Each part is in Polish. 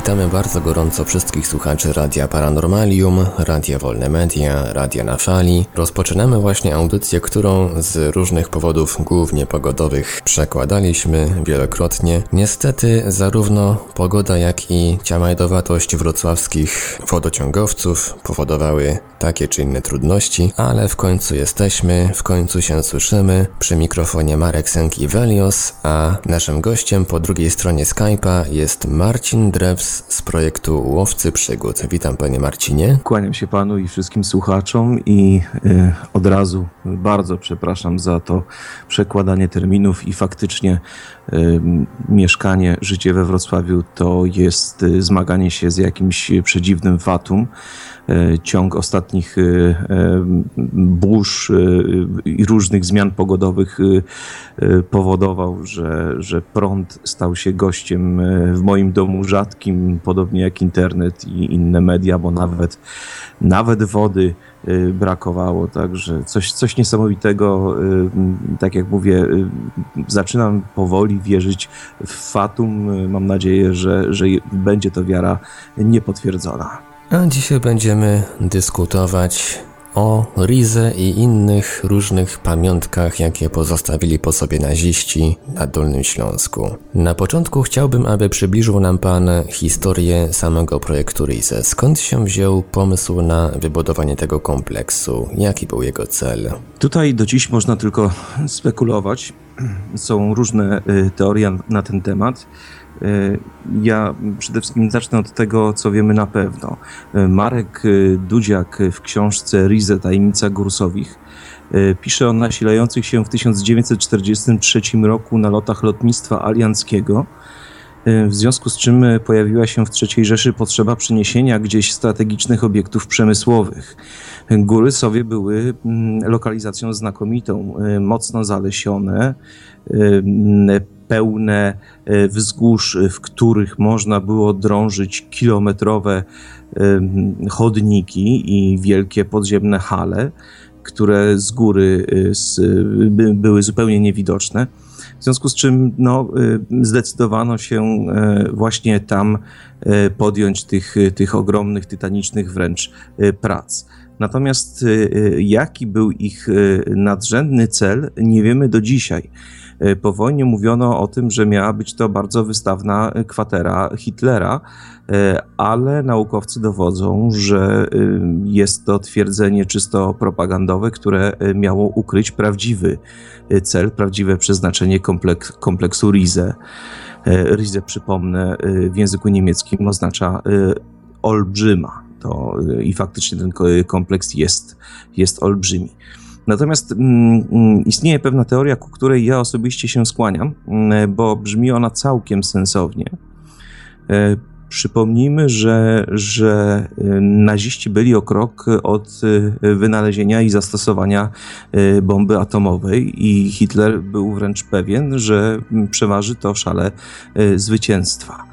Witamy bardzo gorąco wszystkich słuchaczy Radia Paranormalium, Radia Wolne Media, Radia na Fali. Rozpoczynamy właśnie audycję, którą z różnych powodów, głównie pogodowych, przekładaliśmy wielokrotnie. Niestety zarówno pogoda, jak i ciamajdowatość wrocławskich wodociągowców powodowały takie czy inne trudności, ale w końcu jesteśmy, w końcu się słyszymy. Przy mikrofonie Marek Senki-Velios, a naszym gościem po drugiej stronie Skype'a jest Marcin Drews z projektu Łowcy Przygód. Witam panie Marcinie. Kłaniam się panu i wszystkim słuchaczom i y, od razu bardzo przepraszam za to przekładanie terminów i faktycznie y, mieszkanie, życie we Wrocławiu to jest y, zmaganie się z jakimś przedziwnym fatum. E, ciąg ostatnich e, e, burz i różnych zmian pogodowych powodował, że, że prąd stał się gościem w moim domu rzadkim, podobnie jak internet i inne media, bo nawet, nawet wody brakowało, także coś, coś niesamowitego, tak jak mówię, zaczynam powoli wierzyć w fatum, mam nadzieję, że, że będzie to wiara niepotwierdzona. A dzisiaj będziemy dyskutować o Rize i innych różnych pamiątkach, jakie pozostawili po sobie naziści na Dolnym Śląsku. Na początku chciałbym, aby przybliżył nam Pan historię samego projektu Rize. Skąd się wziął pomysł na wybudowanie tego kompleksu? Jaki był jego cel? Tutaj do dziś można tylko spekulować. Są różne y, teorie na ten temat. E, ja przede wszystkim zacznę od tego, co wiemy na pewno. E, Marek e, Dudziak w książce Rize Tajemnica Gursowich pisze o nasilających się w 1943 roku na lotach lotnictwa alianckiego, w związku z czym pojawiła się w III Rzeszy potrzeba przeniesienia gdzieś strategicznych obiektów przemysłowych. Góry Sowie były mm, lokalizacją znakomitą, mocno zalesione, pełne e, wzgórz, w których można było drążyć kilometrowe chodniki i wielkie podziemne hale, które z góry e, były zupełnie niewidoczne. W związku z czym no, e, zdecydowano się właśnie tam podjąć tych, tych ogromnych, tytanicznych wręcz prac. Natomiast jaki był ich nadrzędny cel, nie wiemy do dzisiaj. E, po wojnie mówiono o tym, że miała być to bardzo wystawna kwatera Hitlera, e, ale naukowcy dowodzą, że e, jest to twierdzenie czysto propagandowe, które miało ukryć prawdziwy cel, prawdziwe przeznaczenie kompleks, kompleksu Rize. Rize, przypomnę, w języku niemieckim oznacza olbrzyma. To, I faktycznie ten kompleks jest, jest olbrzymi. Natomiast mm, mm, istnieje pewna teoria, ku której ja osobiście się skłaniam, mm, bo brzmi ona całkiem sensownie. E, przypomnijmy, że, że e, naziści byli o krok od e, wynalezienia i zastosowania bomby atomowej, i Hitler był wręcz pewien, że przeważy to szale zwycięstwa.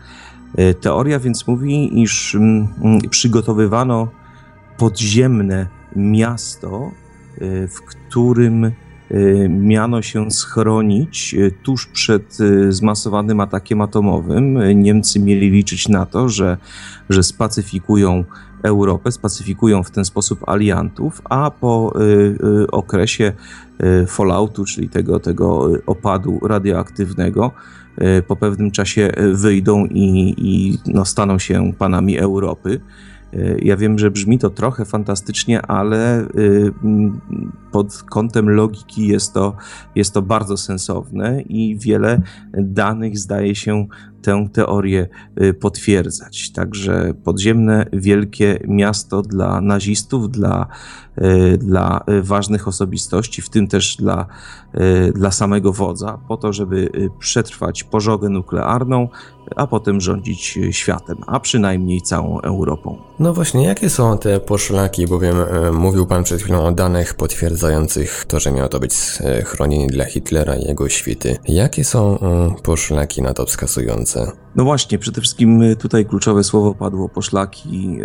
Teoria więc mówi, iż przygotowywano podziemne miasto, w którym e, miano się schronić e, tuż przed zmasowanym atakiem atomowym. Niemcy mieli liczyć na to, że, że spacyfikują Europę, spacyfikują w ten sposób aliantów, a po okresie falloutu, czyli tego, tego opadu radioaktywnego, po pewnym czasie wyjdą i, i no, staną się panami Europy. Ja wiem, że brzmi to trochę fantastycznie, ale y, pod kątem logiki jest to, jest to bardzo sensowne i wiele danych zdaje się tę teorię y, potwierdzać. Także podziemne, wielkie miasto dla nazistów, dla, y, dla ważnych osobistości, w tym też dla, dla samego wodza, po to, żeby przetrwać pożogę nuklearną, a potem rządzić światem, a przynajmniej całą Europą. No właśnie, jakie są te poszlaki, bowiem e, mówił Pan przed chwilą o danych potwierdzających to, że miało to być e, chronienie dla Hitlera i jego świty. Jakie są e, poszlaki na to wskazujące? сердца. No właśnie, przede wszystkim tutaj kluczowe słowo padło poszlaki.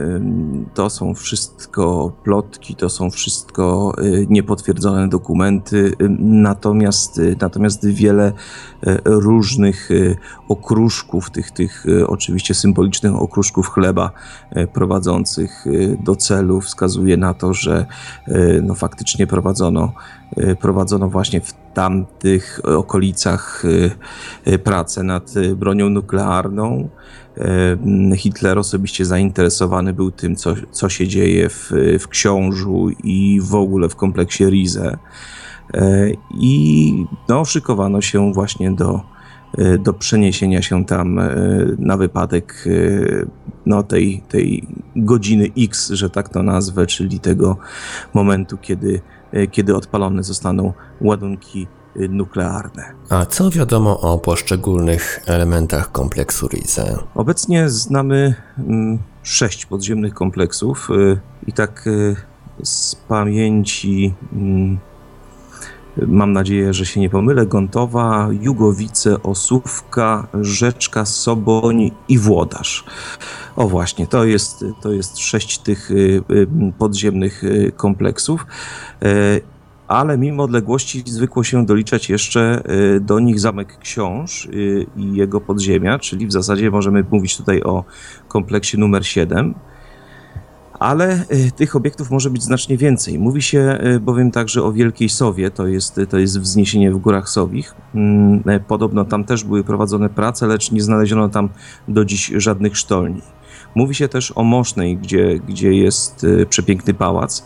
To są wszystko plotki, to są wszystko y, niepotwierdzone dokumenty, natomiast, y, natomiast wiele y, różnych okruszków, tych, tych oczywiście symbolicznych okruszków chleba prowadzących do celu wskazuje na to, że no faktycznie prowadzono, prowadzono właśnie w tamtych okolicach pracę nad bronią nuklearną. Hitler osobiście zainteresowany był tym, co, co się dzieje w, w Książu i w ogóle w kompleksie Rize. E, I no, szykowano się właśnie do, e, do przeniesienia się tam e, na wypadek no, tej, tej godziny X, że tak to nazwę, czyli tego momentu, kiedy, kiedy odpalone zostaną ładunki nuklearne. A co wiadomo o poszczególnych elementach kompleksu Rize? Obecnie znamy mm, sześć podziemnych kompleksów y, i tak y, z pamięci mm, mam nadzieję, że się nie pomylę, Gontowa, Jugowice, Osówka, Rzeczka, Soboń i Włodarz. O właśnie, to jest, to jest sześć tych podziemnych kompleksów ale mimo odległości zwykło się doliczać jeszcze y, do nich Zamek Książ y, i jego podziemia, czyli w zasadzie możemy mówić tutaj o kompleksie numer 7. Ale y, tych obiektów może być znacznie więcej. Mówi się bowiem także o Wielkiej Sowie, to jest, to jest wzniesienie w Górach Sowich. Mm, podobno tam też były prowadzone prace, lecz nie znaleziono tam do dziś żadnych sztolni. Mówi się też o Mosznej, gdzie, gdzie jest przepiękny pałac.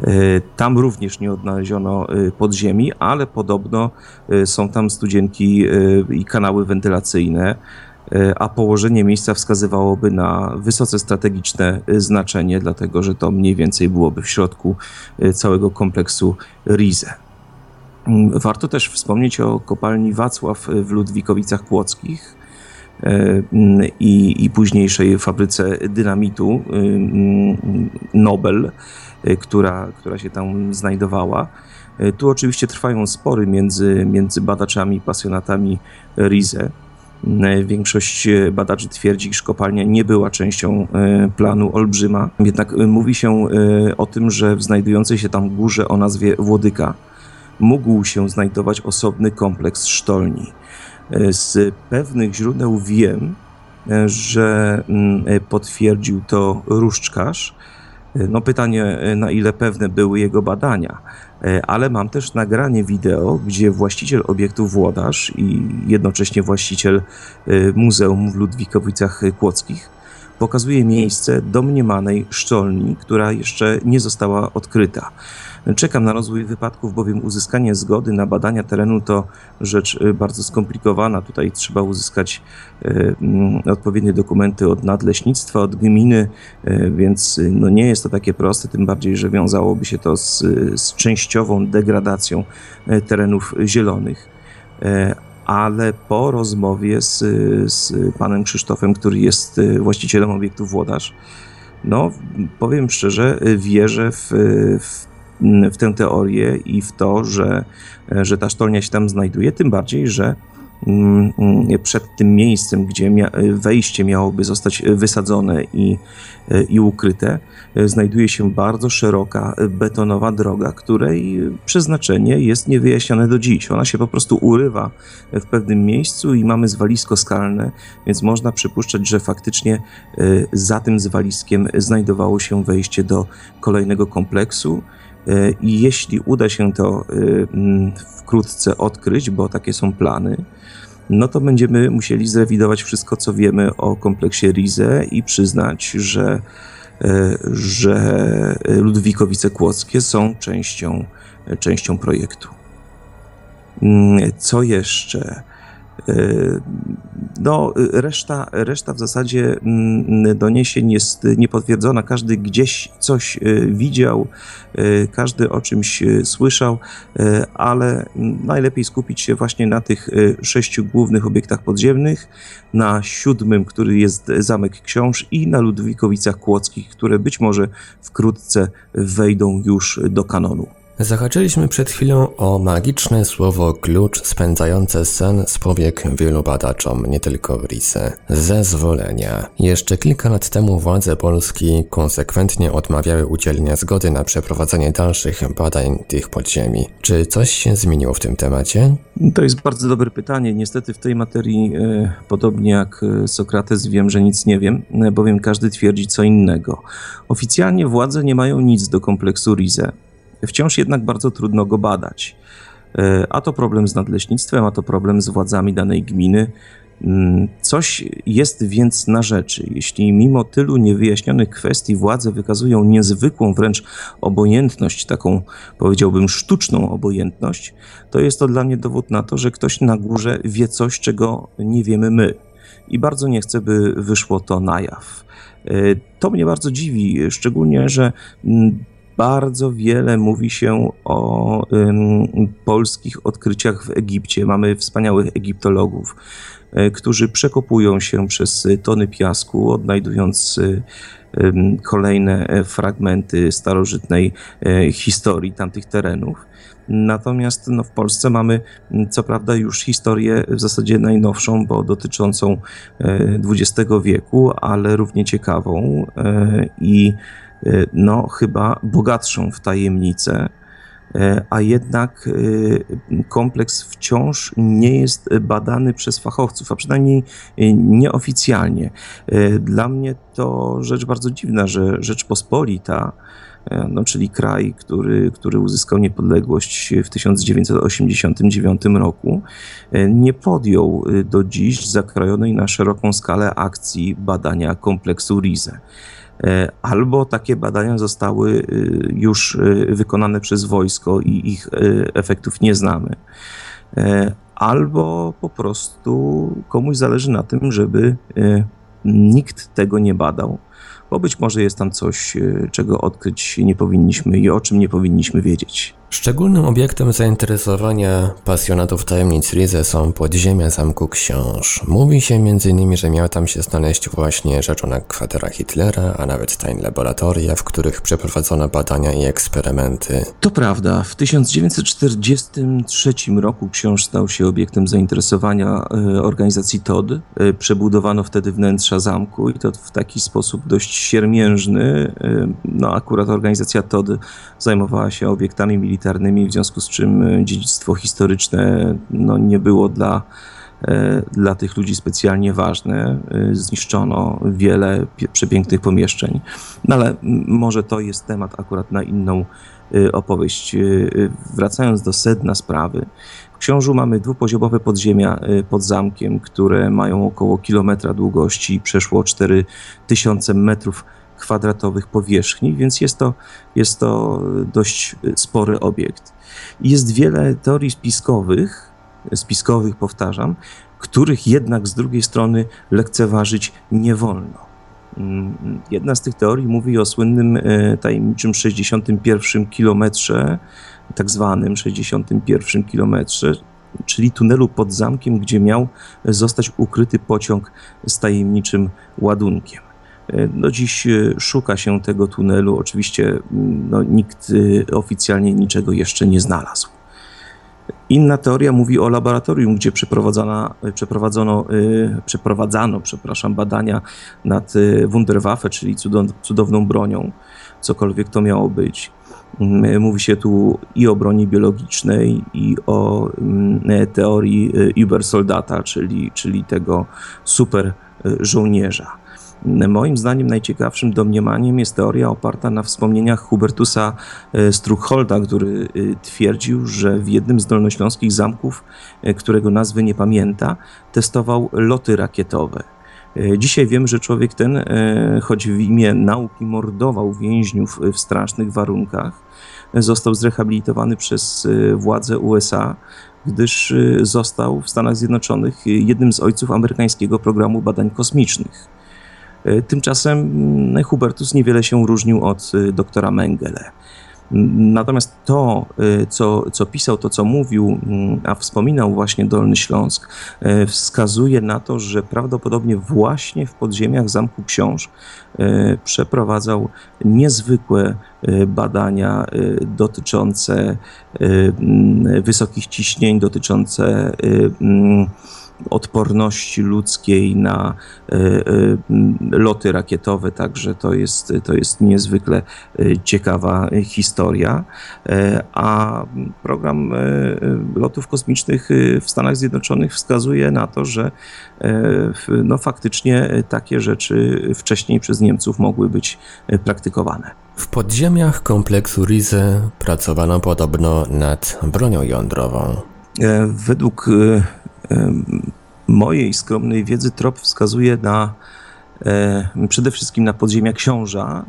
E, tam również nie odnaleziono e, podziemi, ale podobno e, są tam studzienki i kanały wentylacyjne, a położenie miejsca wskazywałoby na wysoce strategiczne znaczenie, dlatego że to mniej więcej byłoby w środku całego kompleksu Rize. Mm, warto też wspomnieć o kopalni Wacław w Ludwikowicach Kłodzkich, mm, i, i późniejszej fabryce dynamitu mm, Nobel, która, która się tam znajdowała. Y, tu oczywiście trwają spory między, między badaczami, pasjonatami Rize. Y, większość badaczy twierdzi, iż kopalnia nie była częścią planu Olbrzyma, jednak mówi się o tym, że w znajdującej się tam górze o nazwie Włodyka mógł się znajdować osobny kompleks sztolni. Z pewnych źródeł wiem, że mm, potwierdził to Różczkarz, no pytanie, na ile pewne były jego badania, e, ale mam też nagranie wideo, gdzie właściciel obiektu Włodarz i jednocześnie właściciel e, muzeum w Ludwikowicach Kłodzkich pokazuje miejsce domniemanej szczolni, która jeszcze nie została odkryta. Czekam na rozwój wypadków, bowiem uzyskanie zgody na badania terenu to rzecz y, bardzo skomplikowana. Tutaj trzeba uzyskać y, mm, odpowiednie dokumenty od nadleśnictwa, od gminy, y, więc no nie jest to takie proste, tym bardziej, że wiązałoby się to z, z częściową degradacją terenów zielonych ale po rozmowie z, z panem Krzysztofem, który jest właścicielem obiektu Włodarz, no powiem szczerze, wierzę w, w w tę teorię i w to, że, że ta sztolnia się tam znajduje, tym bardziej, że mm, mm, przed tym miejscem, gdzie wejście miałoby zostać wysadzone i, i ukryte, znajduje się bardzo szeroka betonowa droga, której przeznaczenie jest niewyjaśnione do dziś. Ona się po prostu urywa w pewnym miejscu i mamy zwalisko skalne, więc można przypuszczać, że faktycznie e, za tym zwaliskiem znajdowało się wejście do kolejnego kompleksu. E, I jeśli uda się to e, wkrótce odkryć, bo takie są plany, no to będziemy musieli zrewidować wszystko, co wiemy o kompleksie Rize i przyznać, że, e, że Ludwikowice Kłodzkie są częścią, częścią projektu. Mm, co jeszcze? No, reszta, reszta w zasadzie mm, doniesień jest niepotwierdzona. Każdy gdzieś coś e, widział, e, każdy o czymś słyszał, ale najlepiej skupić się właśnie na tych sześciu głównych obiektach podziemnych, na siódmym, który jest Zamek Książ i na Ludwikowicach Kłodzkich, które być może wkrótce wejdą już do kanonu. Zahaczyliśmy przed chwilą o magiczne słowo klucz spędzające sen z powiek wielu badaczom, nie tylko w Rize. Zezwolenia. Jeszcze kilka lat temu władze Polski konsekwentnie odmawiały udzielenia zgody na przeprowadzenie dalszych badań tych podziemi. Czy coś się zmieniło w tym temacie? To jest bardzo dobre pytanie. Niestety w tej materii, e, podobnie jak e, Sokrates, wiem, że nic nie wiem, e, bowiem każdy twierdzi co innego. Oficjalnie władze nie mają nic do kompleksu Rize. Wciąż jednak bardzo trudno go badać. E, a to problem z nadleśnictwem, a to problem z władzami danej gminy. Mm, coś jest więc na rzeczy. Jeśli mimo tylu niewyjaśnionych kwestii władze wykazują niezwykłą wręcz obojętność, taką powiedziałbym sztuczną obojętność, to jest to dla mnie dowód na to, że ktoś na górze wie coś, czego nie wiemy my. I bardzo nie chcę, by wyszło to na jaw. E, to mnie bardzo dziwi, szczególnie, że mm, bardzo wiele mówi się o ym, polskich odkryciach w Egipcie. Mamy wspaniałych egiptologów, y, którzy przekopują się przez tony piasku, odnajdując y, kolejne fragmenty starożytnej y, historii tamtych terenów. Natomiast no, w Polsce mamy co prawda już historię w zasadzie najnowszą, bo dotyczącą XX wieku, ale równie ciekawą i no chyba bogatszą w tajemnicę, y, a jednak y, kompleks wciąż nie jest badany przez fachowców, a przynajmniej nieoficjalnie. Dla mnie to rzecz bardzo dziwna, że Rzeczpospolita, no, czyli kraj, który, który uzyskał niepodległość w 1989 roku, nie podjął do dziś zakrojonej na szeroką skalę akcji badania kompleksu Rize. E, albo takie badania zostały y, już y, wykonane przez wojsko i ich efektów nie znamy, e, albo po prostu komuś zależy na tym, żeby nikt tego nie badał, bo być może jest tam coś, czego odkryć nie powinniśmy i o czym nie powinniśmy wiedzieć. Szczególnym obiektem zainteresowania pasjonatów tajemnic Rize są podziemia zamku książ. Mówi się m.in., że miała tam się znaleźć właśnie rzeczona kwatera Hitlera, a nawet tajne laboratoria, w których przeprowadzono badania i eksperymenty. To prawda. W 1943 roku książ stał się obiektem zainteresowania e, organizacji TOD. E, przebudowano wtedy wnętrza zamku i to w taki sposób dość siermiężny. E, no akurat organizacja TOD zajmowała się obiektami militarnymi militarnymi, w związku z czym e, dziedzictwo historyczne no, nie było dla, e, dla tych ludzi specjalnie ważne. E, zniszczono wiele przepięknych pomieszczeń, no ale może to jest temat akurat na inną opowieść. Wracając do sedna sprawy, w Książu mamy dwupoziomowe podziemia pod zamkiem, które mają około kilometra długości i przeszło 4000 metrów kwadratowych powierzchni, więc jest to, jest to dość spory obiekt. Jest wiele teorii spiskowych, spiskowych powtarzam, których jednak z drugiej strony lekceważyć nie wolno. Jedna z tych teorii mówi o słynnym e, tajemniczym 61 kilometrze, tak zwanym 61 kilometrze, czyli tunelu pod zamkiem, gdzie miał zostać ukryty pociąg z tajemniczym ładunkiem. E, no dziś e, szuka się tego tunelu. Oczywiście mm, no, nikt e, oficjalnie niczego jeszcze nie znalazł. Inna teoria mówi o laboratorium, gdzie przeprowadzono, przeprowadzano przepraszam, badania nad Wunderwaffe, czyli cudowną bronią, cokolwiek to miało być. Mm, mówi się tu i o broni biologicznej, i o mm, teorii Übersoldata, czyli, czyli tego super żołnierza. Moim zdaniem najciekawszym domniemaniem jest teoria oparta na wspomnieniach Hubertusa e, Strucholda, który e, twierdził, że w jednym z dolnośląskich zamków, e, którego nazwy nie pamięta, testował loty rakietowe. Dzisiaj wiem, że człowiek ten, choć w imię nauki mordował więźniów w strasznych warunkach, został zrehabilitowany przez władze USA, gdyż został w Stanach Zjednoczonych jednym z ojców amerykańskiego programu badań kosmicznych. E, tymczasem mm, Hubertus niewiele się różnił od e, doktora Mengele. Natomiast to, co, co pisał, to co mówił, a wspominał właśnie Dolny Śląsk, wskazuje na to, że prawdopodobnie właśnie w podziemiach Zamku Książ przeprowadzał niezwykłe badania dotyczące wysokich ciśnień, dotyczące odporności ludzkiej na e, e, loty rakietowe, także to jest, to jest niezwykle e, ciekawa historia. A program lotów kosmicznych w Stanach Zjednoczonych wskazuje na to, że no, faktycznie takie rzeczy wcześniej przez Niemców mogły być praktykowane. W podziemiach kompleksu Rize pracowano podobno nad bronią jądrową. Według mojej skromnej wiedzy trop wskazuje na e, przede wszystkim na podziemia książa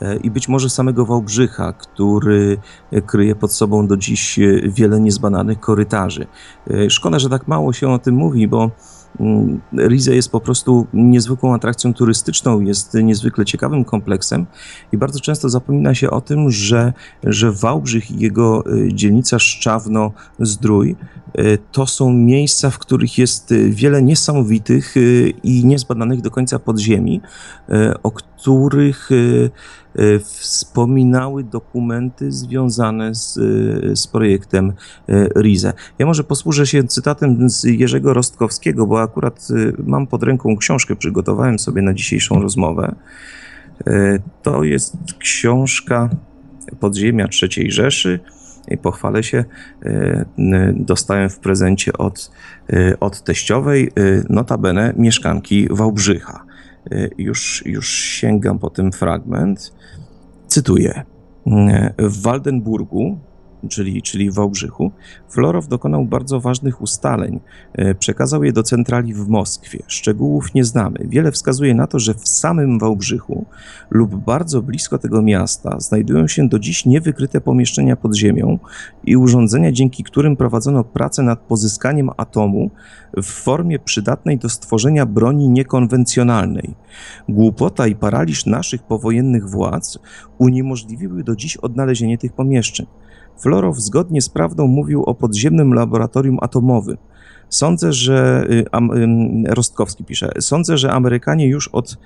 e, i być może samego Wałbrzycha, który kryje pod sobą do dziś wiele niezbananych korytarzy. E, szkoda, że tak mało się o tym mówi, bo Rize jest po prostu niezwykłą atrakcją turystyczną, jest niezwykle ciekawym kompleksem i bardzo często zapomina się o tym, że, że Wałbrzych i jego y, dzielnica Szczawno, Zdrój y, to są miejsca, w których jest y, wiele niesamowitych i niezbadanych do końca podziemi, o których wspominały dokumenty związane z, z projektem e, RIZE. Ja może posłużę się cytatem z Jerzego Rostkowskiego, bo akurat mam pod ręką książkę, przygotowałem sobie na dzisiejszą rozmowę. To jest książka Podziemia III Rzeszy i pochwalę się, dostałem w prezencie od, od teściowej, notabene mieszkanki Wałbrzycha. Już, już sięgam po ten fragment. Cytuję. W Waldenburgu czyli, czyli Wałbrzychu, Florow dokonał bardzo ważnych ustaleń. E, przekazał je do centrali w Moskwie. Szczegółów nie znamy. Wiele wskazuje na to, że w samym Wałbrzychu lub bardzo blisko tego miasta znajdują się do dziś niewykryte pomieszczenia pod ziemią i urządzenia, dzięki którym prowadzono pracę nad pozyskaniem atomu w formie przydatnej do stworzenia broni niekonwencjonalnej. Głupota i paraliż naszych powojennych władz uniemożliwiły do dziś odnalezienie tych pomieszczeń. Florow zgodnie z prawdą mówił o podziemnym laboratorium atomowym. Sądzę, że y, Rostkowski pisze, sądzę, że Amerykanie już od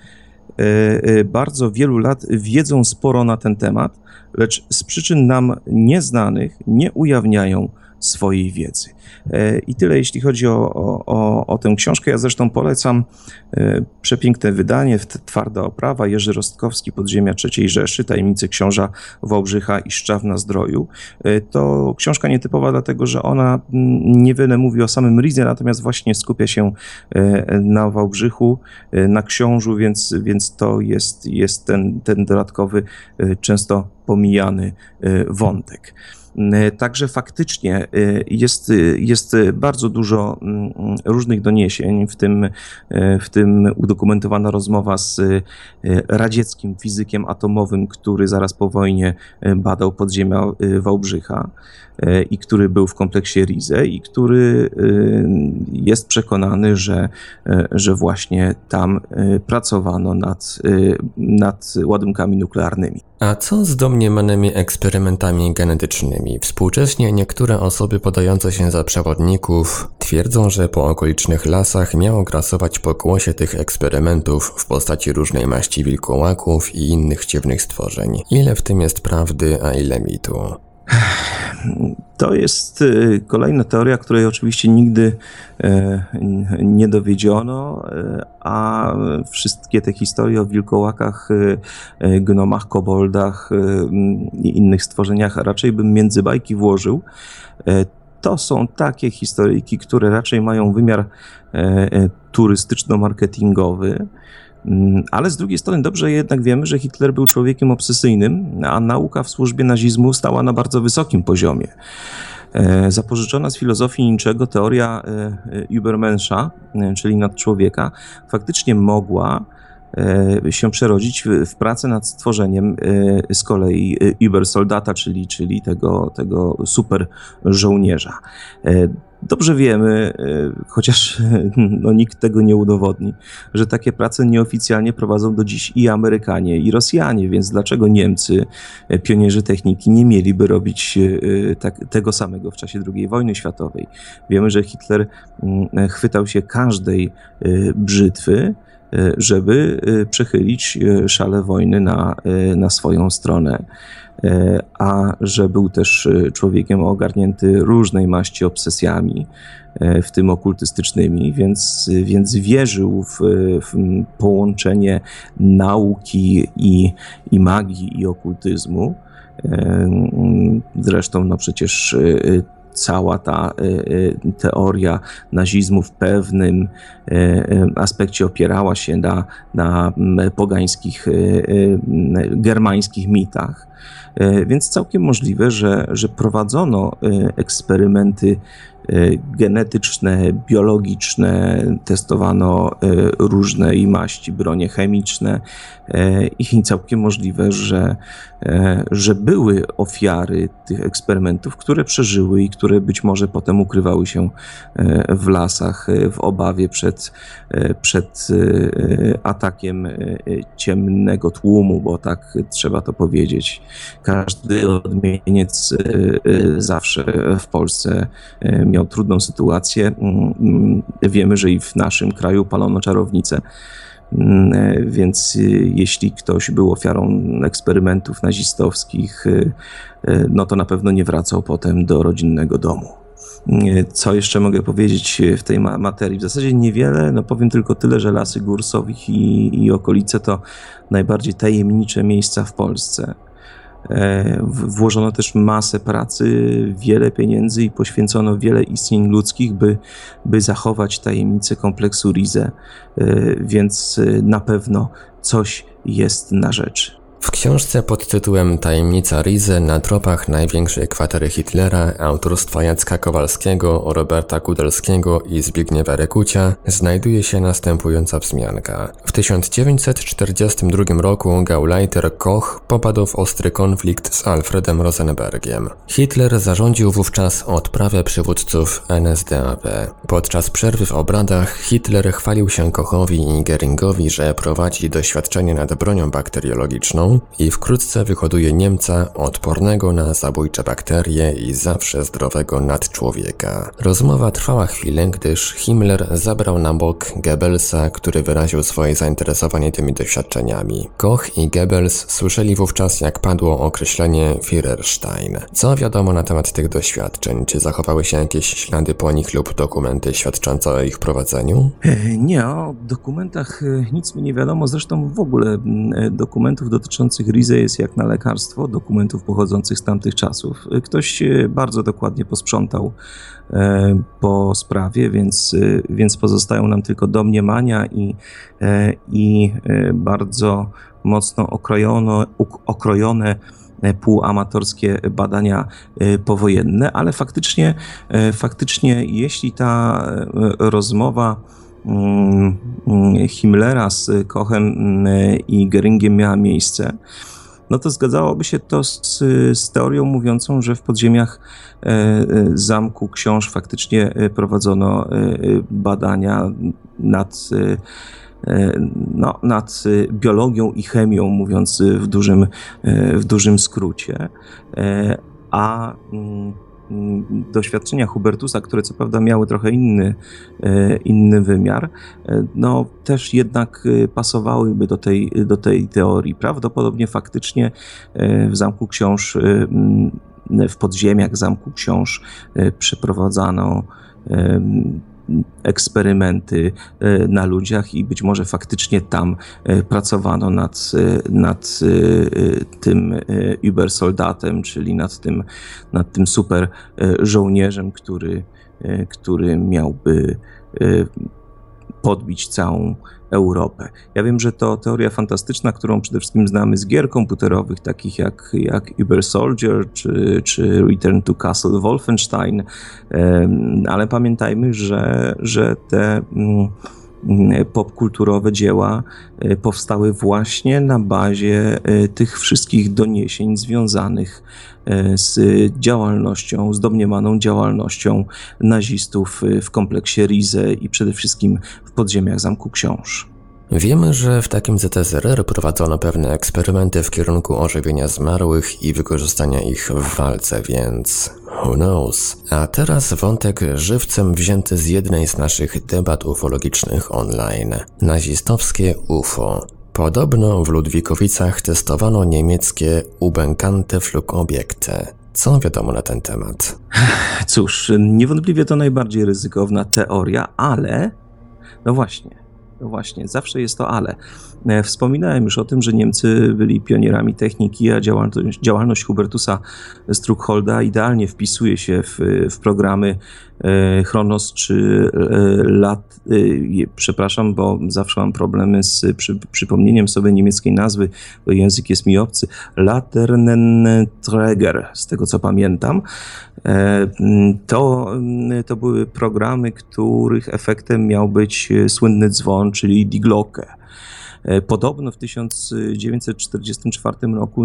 e, e, bardzo wielu lat wiedzą sporo na ten temat, lecz z przyczyn nam nieznanych nie ujawniają swojej wiedzy. E, I tyle, jeśli chodzi o, o, o tę książkę. Ja zresztą polecam e, przepiękne wydanie, twarda oprawa, Jerzy Rostkowski, Podziemia III Rzeszy, Tajemnice Książa Wałbrzycha i Szczaw na Zdroju. E, to książka nietypowa, dlatego że ona niewiele mówi o samym Rizie, natomiast właśnie skupia się na Wałbrzychu, na książu, więc, więc to jest, jest ten, ten dodatkowy, często pomijany wątek. E, także faktycznie e, jest, e, jest bardzo dużo mm, różnych doniesień, w tym, w tym udokumentowana rozmowa z radzieckim fizykiem atomowym, który zaraz po wojnie badał podziemia Wałbrzycha i który był w kompleksie Rize i który jest przekonany, że, że właśnie tam pracowano nad, nad ładunkami nuklearnymi. A co z domniemanymi eksperymentami genetycznymi? Współcześnie niektóre osoby podające się za przewodników twierdzą, że po okolicznych lasach miało grasować pokłosie tych eksperymentów w postaci różnej maści wilkołaków i innych dziwnych stworzeń. Ile w tym jest prawdy, a ile mitu? To jest y, kolejna teoria, której oczywiście nigdy e, nie dowiedziono, e, a wszystkie te historie o wilkołakach, e, gnomach, koboldach i innych stworzeniach raczej bym między bajki włożył. To są takie historyjki, które raczej mają wymiar turystyczno-marketingowy. Mm, ale z drugiej strony dobrze jednak wiemy, że Hitler był człowiekiem obsesyjnym, a nauka w służbie nazizmu stała na bardzo wysokim poziomie. E, zapożyczona z filozofii niczego teoria e, Übermenscha, e, czyli nadczłowieka, faktycznie mogła się przerodzić w pracę nad stworzeniem z kolei Übersoldata, czyli, czyli tego, tego super żołnierza. Dobrze wiemy, chociaż no, nikt tego nie udowodni, że takie prace nieoficjalnie prowadzą do dziś i Amerykanie, i Rosjanie, więc dlaczego Niemcy, pionierzy techniki, nie mieliby robić tak, tego samego w czasie II wojny światowej? Wiemy, że Hitler mm, chwytał się każdej brzytwy, E, żeby e, przechylić e, szale wojny na, na swoją stronę. A że był też człowiekiem ogarnięty różnej maści obsesjami, w tym okultystycznymi, więc, więc wierzył w, w połączenie nauki i, i magii i okultyzmu. Zresztą, no przecież cała ta e, e, teoria nazizmu w pewnym e, aspekcie opierała się na, na pogańskich, germańskich mitach. Więc całkiem możliwe, że, że prowadzono eksperymenty Y, genetyczne, biologiczne, testowano y, różne i maści, bronie chemiczne y, i całkiem możliwe, że, że były ofiary tych eksperymentów, które przeżyły i które być może potem ukrywały się w lasach w obawie przed, przed atakiem ciemnego tłumu, bo tak trzeba to powiedzieć. Każdy odmieniec zawsze w Polsce miał trudną sytuację. Mm, mm, wiemy, że i w naszym kraju palono czarownice. Mm, więc e, jeśli ktoś był ofiarą eksperymentów nazistowskich, e, no to na pewno nie wracał potem do rodzinnego domu. Co jeszcze mogę powiedzieć w tej materii? W zasadzie niewiele, no powiem tylko tyle, że Lasy Górsowich i, i okolice to najbardziej tajemnicze miejsca w Polsce. E, włożono też masę pracy, wiele pieniędzy i poświęcono wiele istnień ludzkich, by, by zachować tajemnicę kompleksu Rize, e, więc e, na pewno coś jest na rzecz. W książce pod tytułem Tajemnica Rize na tropach największej kwatery Hitlera autorstwa Jacka Kowalskiego, Roberta Kudelskiego i Zbigniewa Rekucia znajduje się następująca wzmianka. W 1942 roku Gauleiter Koch popadł w ostry konflikt z Alfredem Rosenbergiem. Hitler zarządził wówczas odprawę przywódców NSDAP. Podczas przerwy w obradach Hitler chwalił się Kochowi i Geringowi, że prowadzi doświadczenie nad bronią bakteriologiczną, i wkrótce wyhoduje Niemca odpornego na zabójcze bakterie i zawsze zdrowego nadczłowieka. Rozmowa trwała chwilę, gdyż Himmler zabrał na bok Goebbelsa, który wyraził swoje zainteresowanie tymi doświadczeniami. Koch i Goebbels słyszeli wówczas, jak padło określenie Führerstein. Co wiadomo na temat tych doświadczeń? Czy zachowały się jakieś ślady po nich lub dokumenty świadczące o ich prowadzeniu? Nie, o dokumentach e, nic mi nie wiadomo. Zresztą w ogóle e, dokumentów dotyczących dotyczących Rize jest jak na lekarstwo, dokumentów pochodzących z tamtych czasów. Ktoś bardzo dokładnie posprzątał e, po sprawie, więc, e, więc pozostają nam tylko domniemania i, e, i bardzo mocno okrojono, okrojone półamatorskie badania powojenne, ale faktycznie, faktycznie jeśli ta rozmowa Himmlera z Kochem mm, i Geringiem miała miejsce, no to zgadzałoby się to z, z, teorią mówiącą, że w podziemiach e, e, zamku książ faktycznie e, prowadzono badania nad, no, nad biologią i chemią, mówiąc w dużym, w dużym skrócie. A mm, doświadczenia Hubertusa, które co prawda miały trochę inny, e, inny wymiar, e, no też jednak e, pasowałyby do tej, do tej teorii. Prawdopodobnie faktycznie w Zamku Książ, w podziemiach Zamku Książ przeprowadzano eksperymenty e, na ludziach i być może faktycznie tam e, pracowano nad, e, nad tym Ubersoldatem, czyli nad tym, nad tym super żołnierzem, który, który miałby podbić całą Europę. Ja wiem, że to teoria fantastyczna, którą przede wszystkim znamy z gier komputerowych, takich jak, jak Uber Soldier czy, czy Return to Castle Wolfenstein, ale pamiętajmy, że, że te mm, popkulturowe dzieła powstały właśnie na bazie tych wszystkich doniesień związanych z działalnością, z domniemaną działalnością nazistów w kompleksie Rize i przede wszystkim w podziemiach Zamku Książ. Wiemy, że w takim ZSRR prowadzono pewne eksperymenty w kierunku ożywienia zmarłych i wykorzystania ich w walce, więc who knows. A teraz wątek żywcem wzięty z jednej z naszych debat ufologicznych online. Nazistowskie UFO. Podobno w Ludwikowicach testowano niemieckie ubękante flugobiekty. Co wiadomo na ten temat? Cóż, niewątpliwie to najbardziej ryzykowna teoria, ale no właśnie, no właśnie, zawsze jest to ale. E, wspominałem już o tym, że Niemcy byli pionierami techniki, a działalność, działalność Hubertusa Struckholda idealnie wpisuje się w, w programy e, Chronos czy e, Lat. Przepraszam, bo zawsze mam problemy z przy, przypomnieniem sobie niemieckiej nazwy, bo język jest mi obcy. Laternenträger, z tego co pamiętam. To, to były programy, których efektem miał być słynny dzwon, czyli Die Glocke. E, podobno w 1944 roku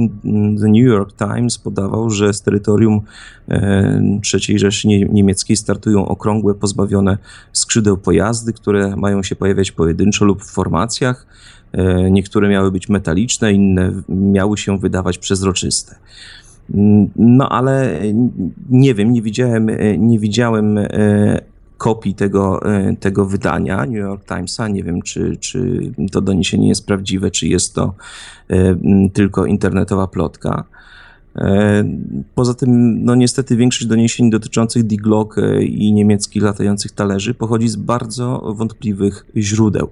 The New York Times podawał, że z terytorium e, III Rzeszy Niemieckiej startują okrągłe, pozbawione skrzydeł pojazdy, które mają się pojawiać pojedynczo lub w formacjach. E, niektóre miały być metaliczne, inne miały się wydawać przezroczyste. No ale nie wiem, nie widziałem, nie widziałem kopii tego, e, tego wydania New York Timesa. Nie wiem, czy, czy to doniesienie jest prawdziwe, czy jest to e, tylko internetowa plotka. E, poza tym, no niestety większość doniesień dotyczących Die Glock i niemieckich latających talerzy pochodzi z bardzo wątpliwych źródeł.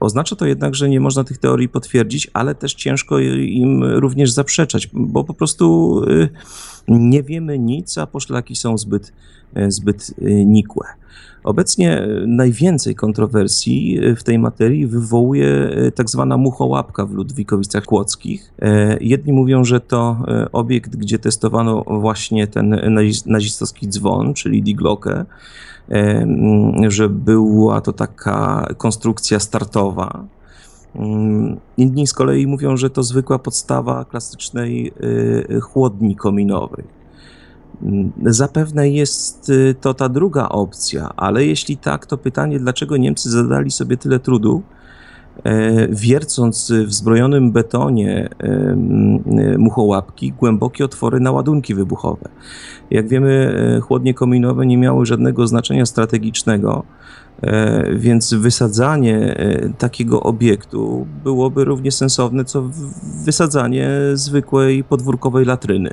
Oznacza to jednak, że nie można tych teorii potwierdzić, ale też ciężko im również zaprzeczać, bo po prostu nie wiemy nic, a poszlaki są zbyt, e, zbyt e, nikłe. Obecnie najwięcej kontrowersji e, w tej materii wywołuje tak zwana muchołapka w Ludwikowicach Kłodzkich. Jedni mówią, że to obiekt, gdzie testowano właśnie ten nazistowski dzwon, czyli Die Glocke, że była to taka konstrukcja startowa. Inni z kolei mówią, że to zwykła podstawa klasycznej y, chłodni kominowej. Zapewne jest y, to ta druga opcja, ale jeśli tak, to pytanie, dlaczego Niemcy zadali sobie tyle trudu, wiercąc w zbrojonym betonie e, muchołapki głębokie otwory na ładunki wybuchowe. Jak wiemy, e, chłodnie kominowe nie miały żadnego znaczenia strategicznego, E, więc wysadzanie e, takiego obiektu byłoby równie sensowne, co wysadzanie zwykłej podwórkowej latryny.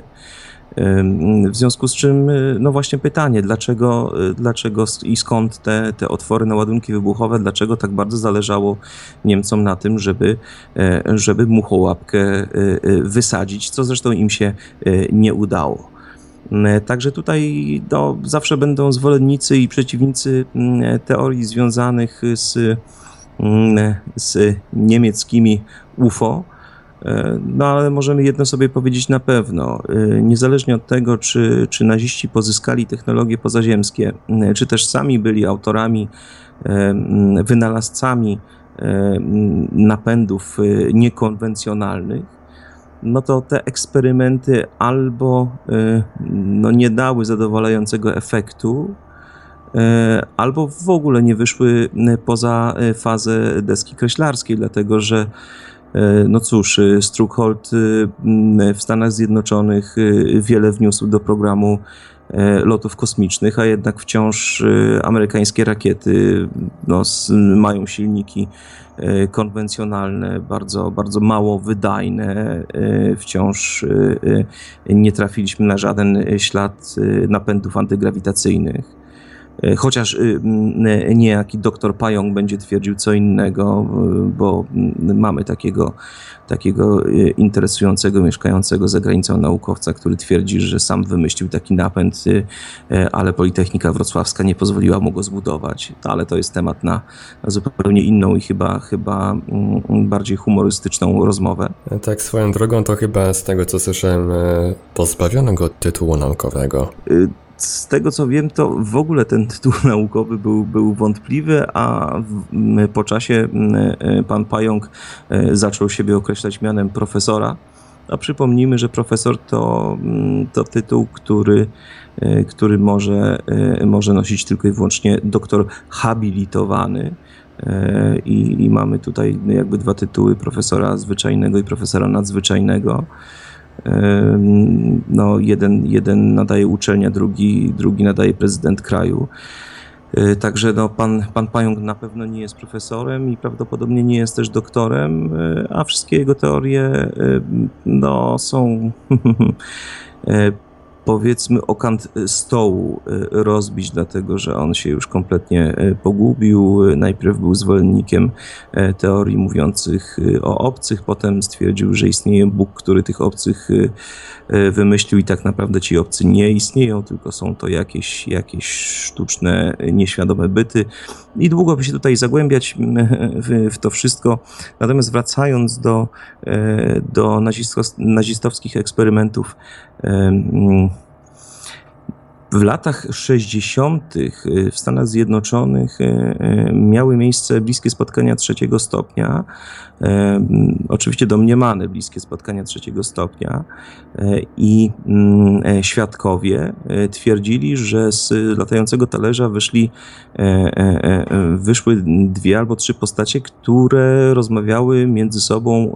E, w związku z czym, no właśnie pytanie, dlaczego, dlaczego i skąd te, te otwory na ładunki wybuchowe, dlaczego tak bardzo zależało Niemcom na tym, żeby, żeby muchołapkę wysadzić, co zresztą im się nie udało. Także tutaj no, zawsze będą zwolennicy i przeciwnicy teorii związanych z, z niemieckimi UFO. E, no ale możemy jedno sobie powiedzieć na pewno. E, niezależnie od tego, czy, czy naziści pozyskali technologie pozaziemskie, czy też sami byli autorami, e, wynalazcami napędów niekonwencjonalnych, no to te eksperymenty albo no, nie dały zadowalającego efektu, albo w ogóle nie wyszły poza fazę deski kreślarskiej, dlatego że no cóż, Struckhold w Stanach Zjednoczonych wiele wniósł do programu lotów kosmicznych, a jednak wciąż amerykańskie rakiety no, mają silniki E, konwencjonalne, bardzo, bardzo mało wydajne. E, wciąż e, nie trafiliśmy na żaden ślad napędów antygrawitacyjnych. Chociaż niejaki doktor Pająk będzie twierdził co innego, bo mamy takiego takiego e, interesującego, mieszkającego za granicą naukowca, który twierdzi, że sam wymyślił taki napęd, e, e, ale Politechnika Wrocławska nie pozwoliła mu go zbudować. Ale to jest temat na, zupełnie inną i chyba, chyba mm, bardziej humorystyczną rozmowę. Tak, swoją drogą to chyba z tego co słyszałem pozbawiono go tytułu naukowego. Z tego co wiem, to w ogóle ten tytuł naukowy był, był wątpliwy, a w, po czasie pan Pająk zaczął siebie określać mianem profesora. A przypomnijmy, że profesor to, to tytuł, który, który może, może nosić tylko i wyłącznie doktor habilitowany. I, I, mamy tutaj jakby dwa tytuły, profesora zwyczajnego i profesora nadzwyczajnego. No, jeden, jeden nadaje uczelnia, drugi, drugi nadaje prezydent kraju. E, także no, pan, pan Pająk na pewno nie jest profesorem i prawdopodobnie nie jest też doktorem, e, a wszystkie jego teorie e, no, są powiedzmy o kant stołu e, rozbić, dlatego że on się już kompletnie e, pogubił. Najpierw był zwolennikiem e, teorii mówiących o obcych, potem stwierdził, że istnieje Bóg, który tych obcych wymyślił i tak naprawdę ci obcy nie istnieją, tylko są to jakieś, jakieś sztuczne, nieświadome byty. I długo by się tutaj zagłębiać w, w to wszystko. Natomiast wracając do, do nazistowskich eksperymentów, w latach 60. Y, w Stanach Zjednoczonych y, y, miały miejsce bliskie spotkania trzeciego stopnia, oczywiście domniemane bliskie spotkania trzeciego stopnia i mm, e, świadkowie twierdzili, że z latającego talerza wyszli, e, e, wyszły dwie albo trzy postacie, które rozmawiały między sobą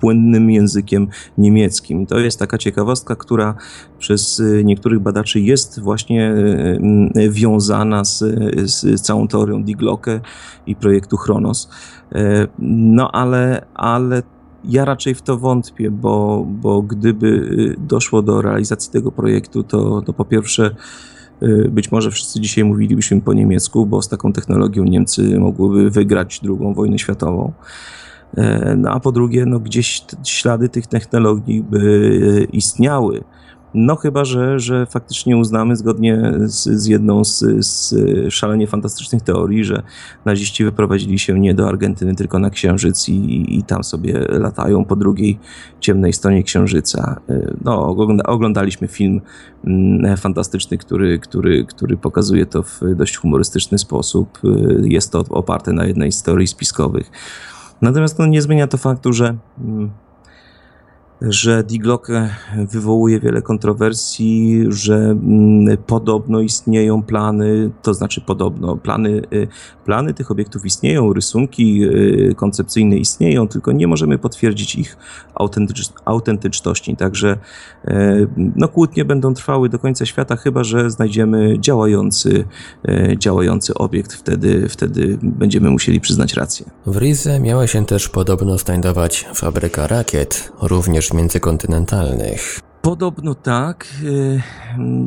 płynnym językiem niemieckim. To jest taka ciekawostka, która przez niektórych badaczy badaczy jest właśnie e, e, wiązana z, z całą teorią Diglocke i projektu Chronos. E, no ale, ale ja raczej w to wątpię, bo, bo gdyby doszło do realizacji tego projektu, to, to po pierwsze być może wszyscy dzisiaj mówilibyśmy po niemiecku, bo z taką technologią Niemcy mogłyby wygrać II wojnę światową. No a po drugie, no gdzieś ślady tych technologii by istniały. No chyba, że, że faktycznie uznamy zgodnie z, z jedną z, z, szalenie fantastycznych teorii, że naziści wyprowadzili się nie do Argentyny, tylko na Księżyc i, i tam sobie latają po drugiej ciemnej stronie Księżyca. No, ogląda, oglądaliśmy film mm, fantastyczny, który, który, który pokazuje to w dość humorystyczny sposób. Jest to oparte na jednej z teorii spiskowych. Natomiast no, nie zmienia to faktu, że mm, że Diglock wywołuje wiele kontrowersji, że mm, podobno istnieją plany, to znaczy podobno, plany, y, plany tych obiektów istnieją, rysunki y, koncepcyjne istnieją, tylko nie możemy potwierdzić ich autentycz, autentyczności. Także y, no, kłótnie będą trwały do końca świata, chyba że znajdziemy działający, działający obiekt, wtedy, wtedy będziemy musieli przyznać rację. W Rize miała się też podobno znajdować fabryka rakiet, również międzykontynentalnych. Podobno tak, y,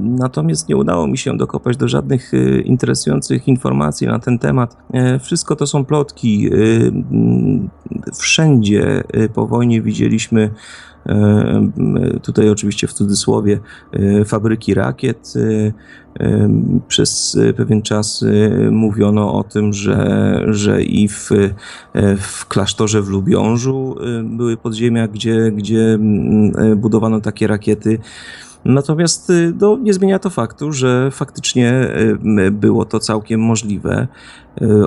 natomiast nie udało mi się dokopać do żadnych y, interesujących informacji na ten temat. Y, wszystko to są plotki. Wszędzie po wojnie widzieliśmy tutaj oczywiście w cudzysłowie fabryki rakiet. Przez pewien czas mówiono o tym, że, że i w, w klasztorze w Lubiążu były podziemia, gdzie, gdzie budowano takie rakiety. Natomiast no, nie zmienia to faktu, że faktycznie było to całkiem możliwe.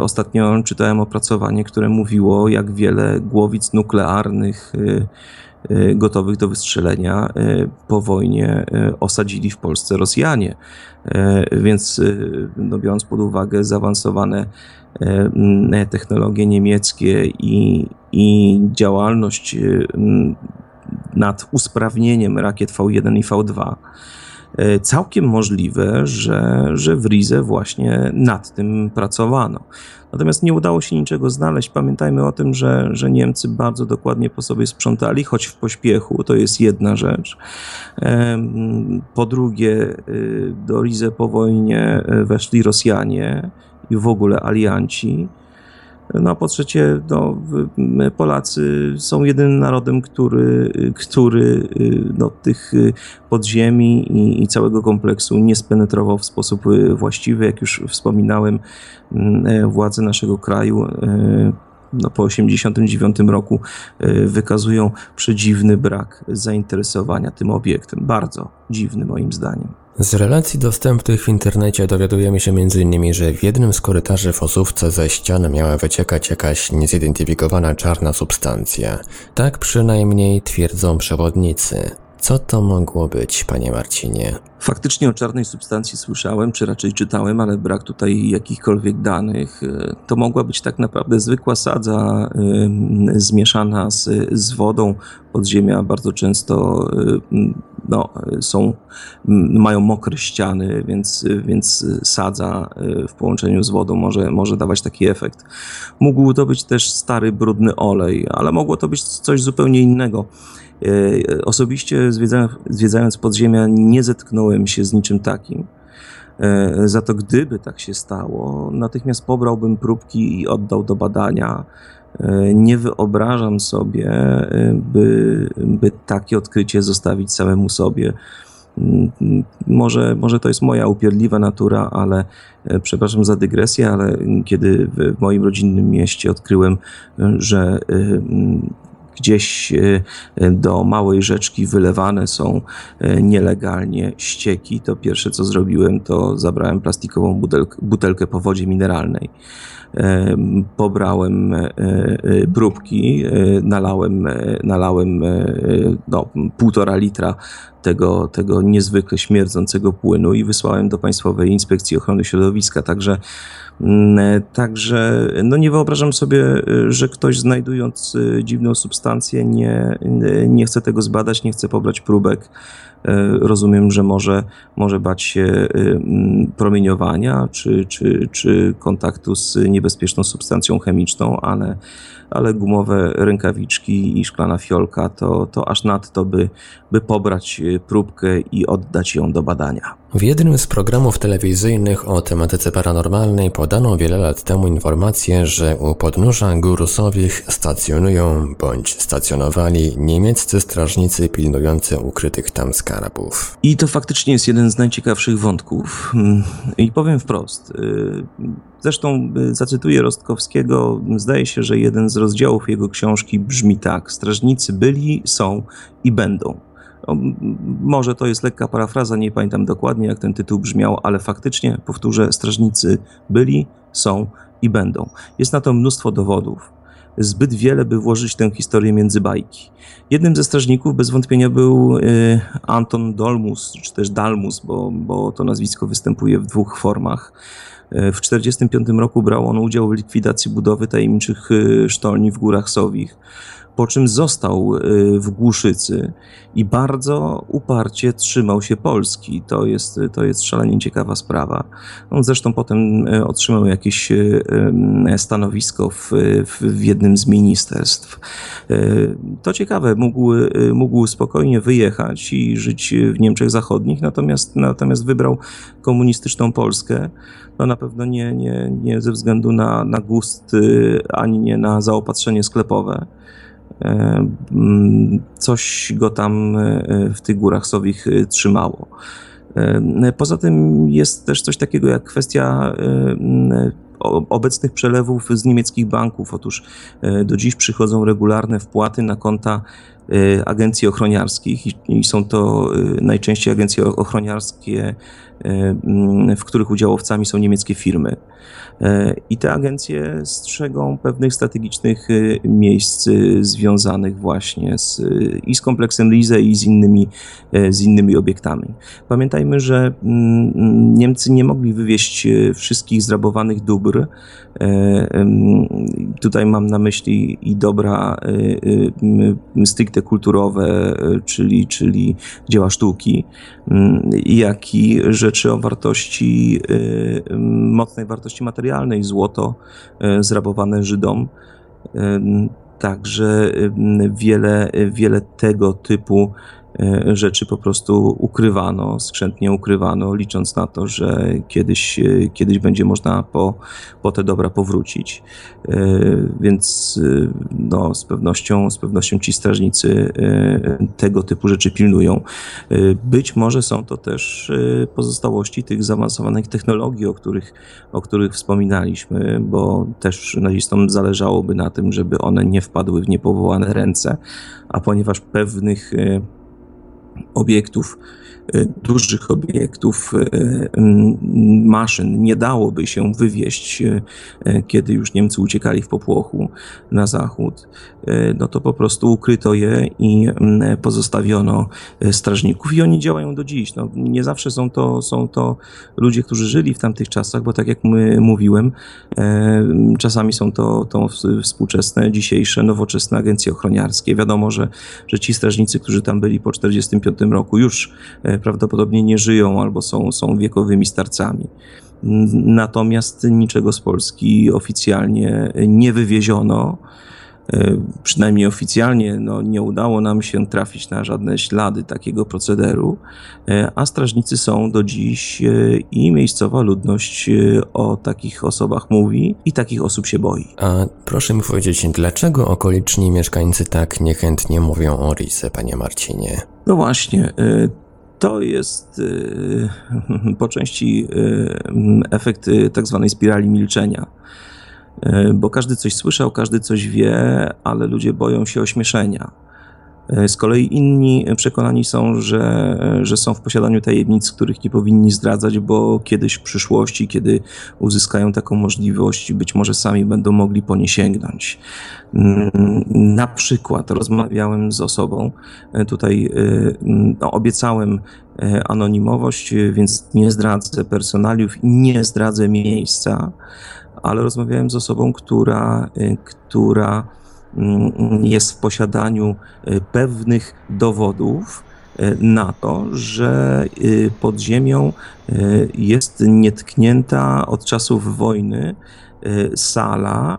Ostatnio czytałem opracowanie, które mówiło, jak wiele głowic nuklearnych gotowych do wystrzelenia y, po wojnie y, osadzili w Polsce Rosjanie. Więc no, biorąc pod uwagę zaawansowane technologie niemieckie i, i działalność nad usprawnieniem rakiet V1 i V2, całkiem możliwe, że, że w Rize właśnie nad tym pracowano. Natomiast nie udało się niczego znaleźć. Pamiętajmy o tym, że, że Niemcy bardzo dokładnie po sobie sprzątali, choć w pośpiechu, to jest jedna rzecz. Po drugie, y, do Rize po wojnie weszli Rosjanie i w ogóle alianci. No a po trzecie, no, Polacy są jedynym narodem, który, który no, tych podziemi i, i całego kompleksu nie spenetrował w sposób właściwy. Jak już wspominałem, władze naszego kraju no, po 1989 roku wykazują przedziwny brak zainteresowania tym obiektem. Bardzo dziwny moim zdaniem. Z relacji dostępnych w internecie dowiadujemy się m.in., że w jednym z korytarzy w osówce ze ścian miała wyciekać jakaś niezidentyfikowana czarna substancja. Tak przynajmniej twierdzą przewodnicy. Co to mogło być, panie Marcinie? Faktycznie o czarnej substancji słyszałem, czy raczej czytałem, ale brak tutaj jakichkolwiek danych. To mogła być tak naprawdę zwykła sadza y, zmieszana z, z wodą. Podziemia bardzo często y, no, są, mają mokre ściany, więc, więc sadza y, w połączeniu z wodą może, może dawać taki efekt. Mógł to być też stary, brudny olej, ale mogło to być coś zupełnie innego. E, osobiście zwiedzając, podziemia nie zetknąłem się z niczym takim. E, za to gdyby tak się stało, natychmiast pobrałbym próbki i oddał do badania. E, nie wyobrażam sobie, by, by takie odkrycie zostawić samemu sobie. Mm, może, może to jest moja upierdliwa natura, ale przepraszam za dygresję, ale kiedy w moim rodzinnym mieście odkryłem, że gdzieś e, do małej rzeczki wylewane są e, nielegalnie ścieki, to pierwsze co zrobiłem, to zabrałem plastikową butelkę, butelkę po wodzie mineralnej. E, pobrałem próbki, nalałem, nalałem no, półtora litra tego, tego niezwykle śmierdzącego płynu i wysłałem do Państwowej Inspekcji Ochrony Środowiska. Także Mm, także no nie wyobrażam sobie, że ktoś znajdując y, dziwną substancję nie, nie chce tego zbadać, nie chce pobrać próbek. Rozumiem, że może, może bać się y, mm, promieniowania czy, czy, czy kontaktu z niebezpieczną substancją chemiczną, ale, ale gumowe rękawiczki i szklana fiolka to, to aż nadto, by, by pobrać y, próbkę i oddać ją do badania. W jednym z programów telewizyjnych o tematyce paranormalnej podano wiele lat temu informację, że u podnóża gór Sowich stacjonują bądź stacjonowali niemieccy strażnicy pilnujący ukrytych tam skarabów. I to faktycznie jest jeden z najciekawszych wątków. Mm, I powiem wprost. Y, zresztą y, zacytuję Rostkowskiego. Zdaje się, że jeden z rozdziałów jego książki brzmi tak: Strażnicy byli, są i będą. Może to jest lekka parafraza, nie pamiętam dokładnie jak ten tytuł brzmiał, ale faktycznie, powtórzę, strażnicy byli, są i będą. Jest na to mnóstwo dowodów. Zbyt wiele, by włożyć tę historię między bajki. Jednym ze strażników bez wątpienia był y, Anton Dolmus, czy też Dalmus, bo, bo to nazwisko występuje w dwóch formach. Y, w 1945 roku brał on udział w likwidacji budowy tajemniczych y, sztolni w Górach Sowich po czym został y, w Głuszycy i bardzo uparcie trzymał się Polski. To jest, to jest szalenie ciekawa sprawa. On zresztą potem y, otrzymał jakieś y, stanowisko w, w jednym z ministerstw. To ciekawe, mógł, mógł spokojnie wyjechać i żyć w Niemczech Zachodnich, natomiast, natomiast wybrał komunistyczną Polskę. No na pewno nie, nie, nie ze względu na, na gust, ani nie na zaopatrzenie sklepowe. E, mm, coś go tam e, w tych górach sowich e, trzymało. Poza tym jest też coś takiego jak kwestia obecnych przelewów z niemieckich banków. Otóż do dziś przychodzą regularne wpłaty na konta agencji ochroniarskich i są to najczęściej agencje ochroniarskie, w których udziałowcami są niemieckie firmy. E, I te agencje strzegą pewnych strategicznych e, miejsc e, związanych właśnie z, i z kompleksem Lize i z innymi, z innymi obiektami. Pamiętajmy, że Niemcy nie mogli wywieźć wszystkich zrabowanych dóbr. Tutaj mam na myśli i dobra stricte kulturowe, czyli, czyli dzieła sztuki, jak i rzeczy o wartości, mocnej wartości materialnej złoto e, zrabowane Żydom. E, także wiele, wiele tego typu E, rzeczy po prostu ukrywano, skrzętnie ukrywano, licząc na to, że kiedyś, e, kiedyś będzie można po, po te dobra powrócić. E, więc no, z, pewnością, z pewnością ci strażnicy tego typu rzeczy pilnują. Być może są to też pozostałości tych zaawansowanych technologii, o których, o których wspominaliśmy, bo też nazistom zależałoby na tym, żeby one nie wpadły w niepowołane ręce, a ponieważ pewnych obiektów dużych obiektów, maszyn nie dałoby się wywieźć, kiedy już Niemcy uciekali w popłochu na zachód, no to po prostu ukryto je i pozostawiono strażników i oni działają do dziś. No, nie zawsze są to, są to ludzie, którzy żyli w tamtych czasach, bo tak jak my, mówiłem, czasami są to, to współczesne, dzisiejsze, nowoczesne agencje ochroniarskie. Wiadomo, że, że ci strażnicy, którzy tam byli po 1945 roku, już e, prawdopodobnie nie żyją albo są, są wiekowymi starcami. Natomiast niczego z Polski oficjalnie nie wywieziono. E, przynajmniej oficjalnie no, nie udało nam się trafić na żadne ślady takiego procederu, e, a strażnicy są do dziś e, i miejscowa ludność o takich osobach mówi i takich osób się boi. A proszę mi powiedzieć, dlaczego okoliczni mieszkańcy tak niechętnie mówią o Rize, panie Marcinie? No właśnie, to jest po części efekt tak zwanej spirali milczenia. Bo każdy coś słyszał, każdy coś wie, ale ludzie boją się ośmieszenia. E, z kolei inni przekonani są, że, że są w posiadaniu tajemnic, których nie powinni zdradzać, bo kiedyś w przyszłości, kiedy uzyskają taką możliwość, być może sami będą mogli po nie sięgnąć. Mm, na przykład rozmawiałem z osobą, e, tutaj no, obiecałem anonimowość, więc nie zdradzę personaliów, nie zdradzę miejsca ale rozmawiałem z osobą, która, która jest w posiadaniu y, pewnych dowodów y, na to, że pod ziemią jest nietknięta od czasów wojny sala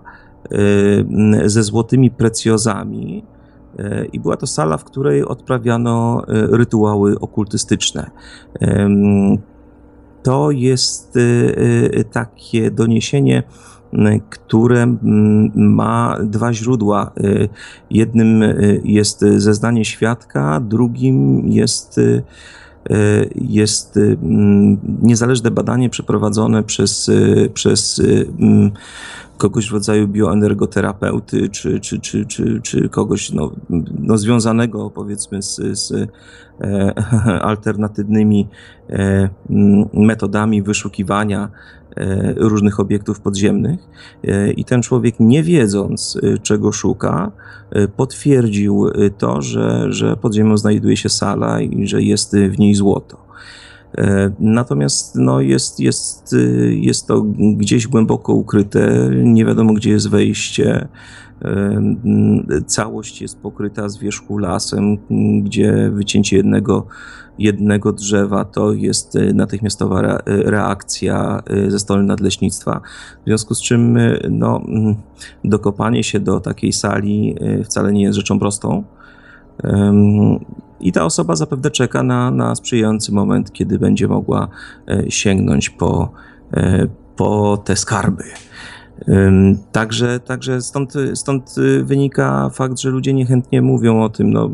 ze złotymi precjozami. I była to sala, w której odprawiano rytuały okultystyczne to jest y, y, takie doniesienie, y, które ma dwa źródła. Jednym jest zeznanie świadka, drugim jest jest niezależne badanie przeprowadzone przez, przez kogoś w rodzaju bioenergoterapeuty, czy, czy, czy, czy, czy kogoś no, no związanego powiedzmy z, z e, alternatywnymi e, metodami wyszukiwania różnych obiektów podziemnych. E, I ten człowiek, nie wiedząc, e, czego szuka, e, potwierdził to, że, że pod ziemią znajduje się sala i że jest w niej złoto. E, natomiast no, jest, jest, jest to gdzieś głęboko ukryte, nie wiadomo gdzie jest wejście. E, całość jest pokryta z wierzchu lasem, gdzie wycięcie jednego, jednego drzewa to jest y, natychmiastowa reakcja y, ze strony nadleśnictwa. W związku z czym no, dokopanie się do takiej sali wcale nie jest rzeczą prostą. I ta osoba zapewne czeka na, na sprzyjający moment, kiedy będzie mogła e, sięgnąć po, e, po te skarby. Także, także stąd, stąd wynika fakt, że ludzie niechętnie mówią o tym. No,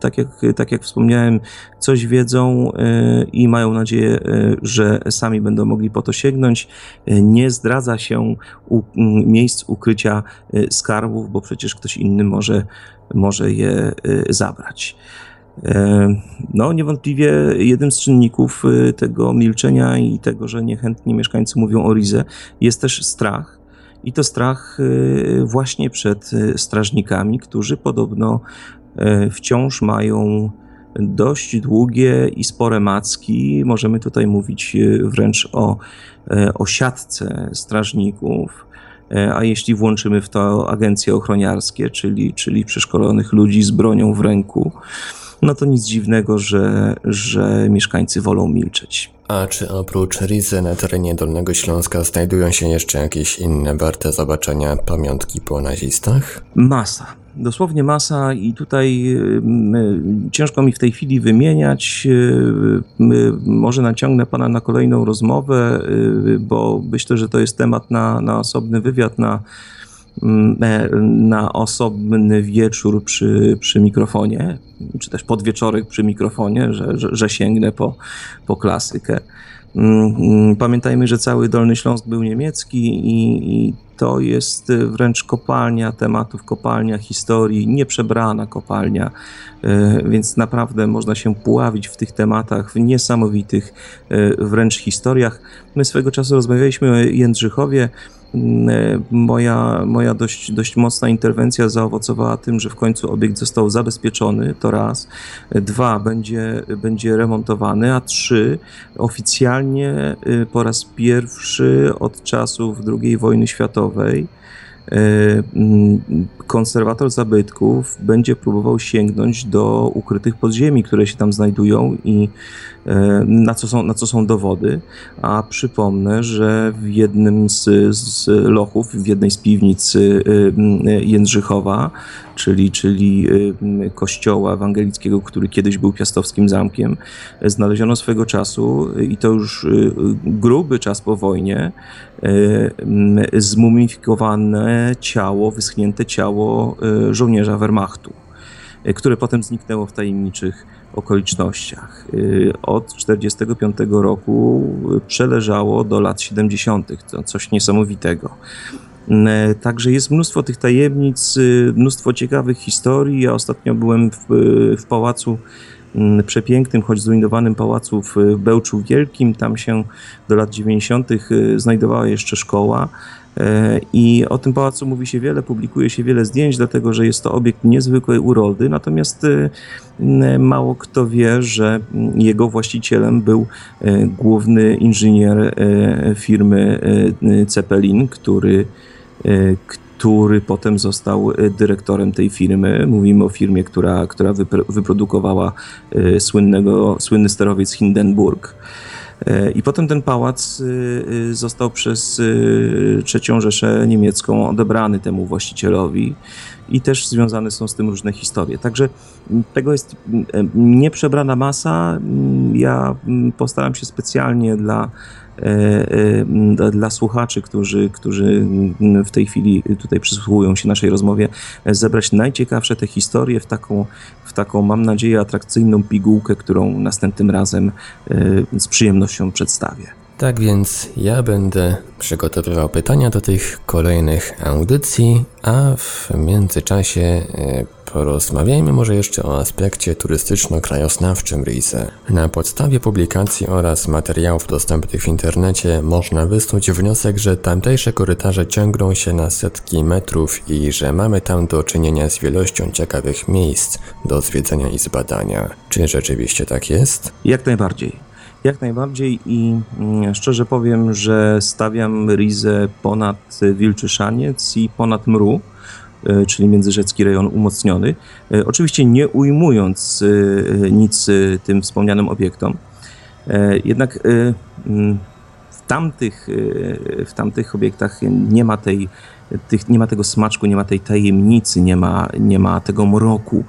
tak, jak, tak jak wspomniałem, coś wiedzą e, i mają nadzieję, że sami będą mogli po to sięgnąć. Nie zdradza się u, miejsc ukrycia skarbów, bo przecież ktoś inny może, może je zabrać. No, niewątpliwie jednym z czynników tego milczenia i tego, że niechętnie mieszkańcy mówią o Rize, jest też strach. I to strach e, właśnie przed strażnikami, którzy podobno wciąż mają dość długie i spore macki. Możemy tutaj mówić wręcz o, o siatce strażników. A jeśli włączymy w to agencje ochroniarskie, czyli, czyli przeszkolonych ludzi z bronią w ręku, no to nic dziwnego, że, że mieszkańcy wolą milczeć. A czy oprócz Rizy na terenie Dolnego Śląska znajdują się jeszcze jakieś inne warte zobaczenia pamiątki po nazistach? Masa. Dosłownie masa i tutaj y, ciężko mi w tej chwili wymieniać. Y, może naciągnę Pana na kolejną rozmowę, y, bo myślę, że to jest temat na, na osobny wywiad, na Mm, na osobny wieczór przy, przy mikrofonie, czy też podwieczorek przy mikrofonie, że, że, że sięgnę po, po klasykę. Mm, pamiętajmy, że cały Dolny Śląsk był niemiecki i, i to jest wręcz kopalnia tematów, kopalnia historii, nieprzebrana kopalnia, więc naprawdę można się puławić w tych tematach, w niesamowitych wręcz historiach. My swego czasu rozmawialiśmy o Jędrzychowie, moja, moja dość, dość mocna interwencja zaowocowała tym, że w końcu obiekt został zabezpieczony, to raz. Dwa, będzie, będzie remontowany, a trzy, oficjalnie y, po raz pierwszy od czasów II wojny światowej E, mm, konserwator zabytków będzie próbował sięgnąć do ukrytych podziemi, które się tam znajdują i e, na co są, na co są dowody. A przypomnę, że w jednym z, z lochów, w jednej z piwnic e, Jędrzychowa, czyli, czyli kościoła ewangelickiego, który kiedyś był piastowskim zamkiem, znaleziono swego czasu, i to już gruby czas po wojnie, zmumifikowane ciało, wyschnięte ciało żołnierza Wehrmachtu, które potem zniknęło w tajemniczych okolicznościach. Od 1945 roku przeleżało do lat 70., to coś niesamowitego. Także jest mnóstwo tych tajemnic, mnóstwo ciekawych historii. Ja ostatnio byłem w, w pałacu Mm, przepięknym, choć zrujnowanym pałacu w Bełczu Wielkim. Tam się do lat 90. Y, znajdowała jeszcze szkoła. E, I o tym pałacu mówi się wiele, publikuje się wiele zdjęć, dlatego że jest to obiekt niezwykłej urody. Natomiast y, mało kto wie, że jego właścicielem był e, główny inżynier e, firmy Cepelin, który, który potem został e, dyrektorem tej firmy. Mówimy o firmie, która, która wyprodukowała e, słynnego, słynny sterowiec Hindenburg. E, I potem ten pałac został przez trzecią Rzeszę niemiecką odebrany temu właścicielowi i też związane są z tym różne historie. Także tego jest nieprzebrana masa. Ja postaram się specjalnie dla E, e, dla słuchaczy, którzy, którzy w tej chwili tutaj przysłuchują się naszej rozmowie, zebrać najciekawsze te historie w taką, w taką mam nadzieję, atrakcyjną pigułkę, którą następnym razem e, z przyjemnością przedstawię. Tak więc ja będę przygotowywał pytania do tych kolejnych audycji, a w międzyczasie e, porozmawiajmy może jeszcze o aspekcie turystyczno-krajoznawczym Rize. Na podstawie publikacji oraz materiałów dostępnych w internecie można wysnuć wniosek, że tamtejsze korytarze ciągną się na setki metrów i że mamy tam do czynienia z wielością ciekawych miejsc do zwiedzenia i zbadania. Czy rzeczywiście tak jest? Jak najbardziej. Jak najbardziej i mm, szczerze powiem, że stawiam Rizę ponad Wilczyszaniec i ponad Mru, e, czyli międzyrzecki rejon umocniony. E, oczywiście nie ujmując e, nic tym wspomnianym obiektom. Jednak mm, w tamtych, w tamtych obiektach nie ma tej tych, nie ma tego smaczku, nie ma tej tajemnicy, nie ma, nie ma tego mroku.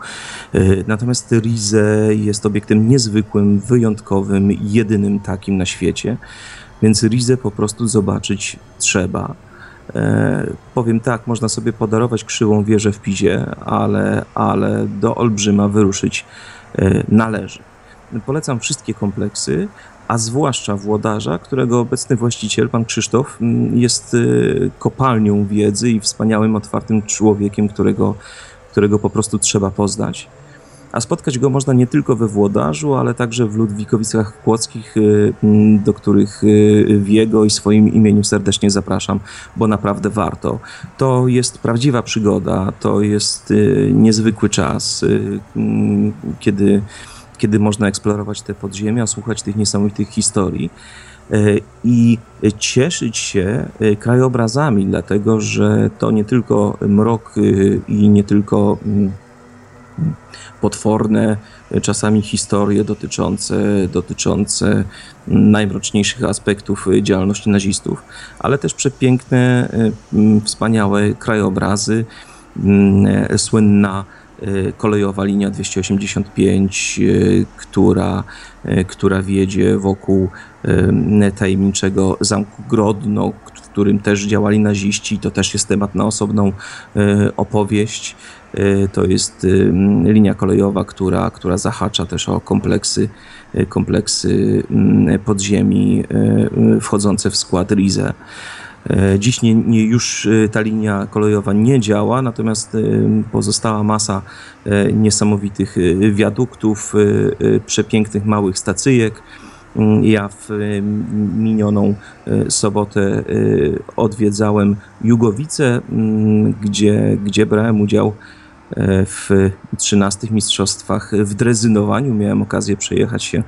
E, natomiast Rize jest obiektem niezwykłym, wyjątkowym, jedynym takim na świecie, więc Rize po prostu zobaczyć trzeba. E, powiem tak, można sobie podarować krzywą wieżę w Pizie, ale, ale do Olbrzyma wyruszyć e, należy. Polecam wszystkie kompleksy, a zwłaszcza włodarza, którego obecny właściciel, pan Krzysztof, mm, jest y, kopalnią wiedzy i wspaniałym, otwartym człowiekiem, którego, którego po prostu trzeba poznać. A spotkać go można nie tylko we Włodarzu, ale także w Ludwikowicach Kłodzkich, y, do których y, w jego i swoim imieniu serdecznie zapraszam, bo naprawdę warto. To jest prawdziwa przygoda, to jest niezwykły czas, kiedy kiedy można eksplorować te podziemia, słuchać tych niesamowitych historii e, i cieszyć się e, krajobrazami, dlatego że to nie tylko mrok e, i nie tylko mm, potworne czasami historie dotyczące, dotyczące najmroczniejszych aspektów działalności nazistów, ale też przepiękne, wspaniałe krajobrazy, słynna Y, kolejowa linia 285, y, która, y, która wiedzie wokół tajemniczego zamku Grodno, w którym też działali naziści. To też jest temat na osobną opowieść. To jest linia kolejowa, która, która zahacza też o kompleksy, kompleksy podziemi wchodzące w skład Rize. Dziś nie, nie, już ta linia kolejowa nie działa, natomiast pozostała masa niesamowitych wiaduktów, przepięknych małych stacyjek. Ja w minioną sobotę odwiedzałem Jugowice, gdzie, gdzie brałem udział w 13 mistrzostwach w drezynowaniu. Miałem okazję przejechać się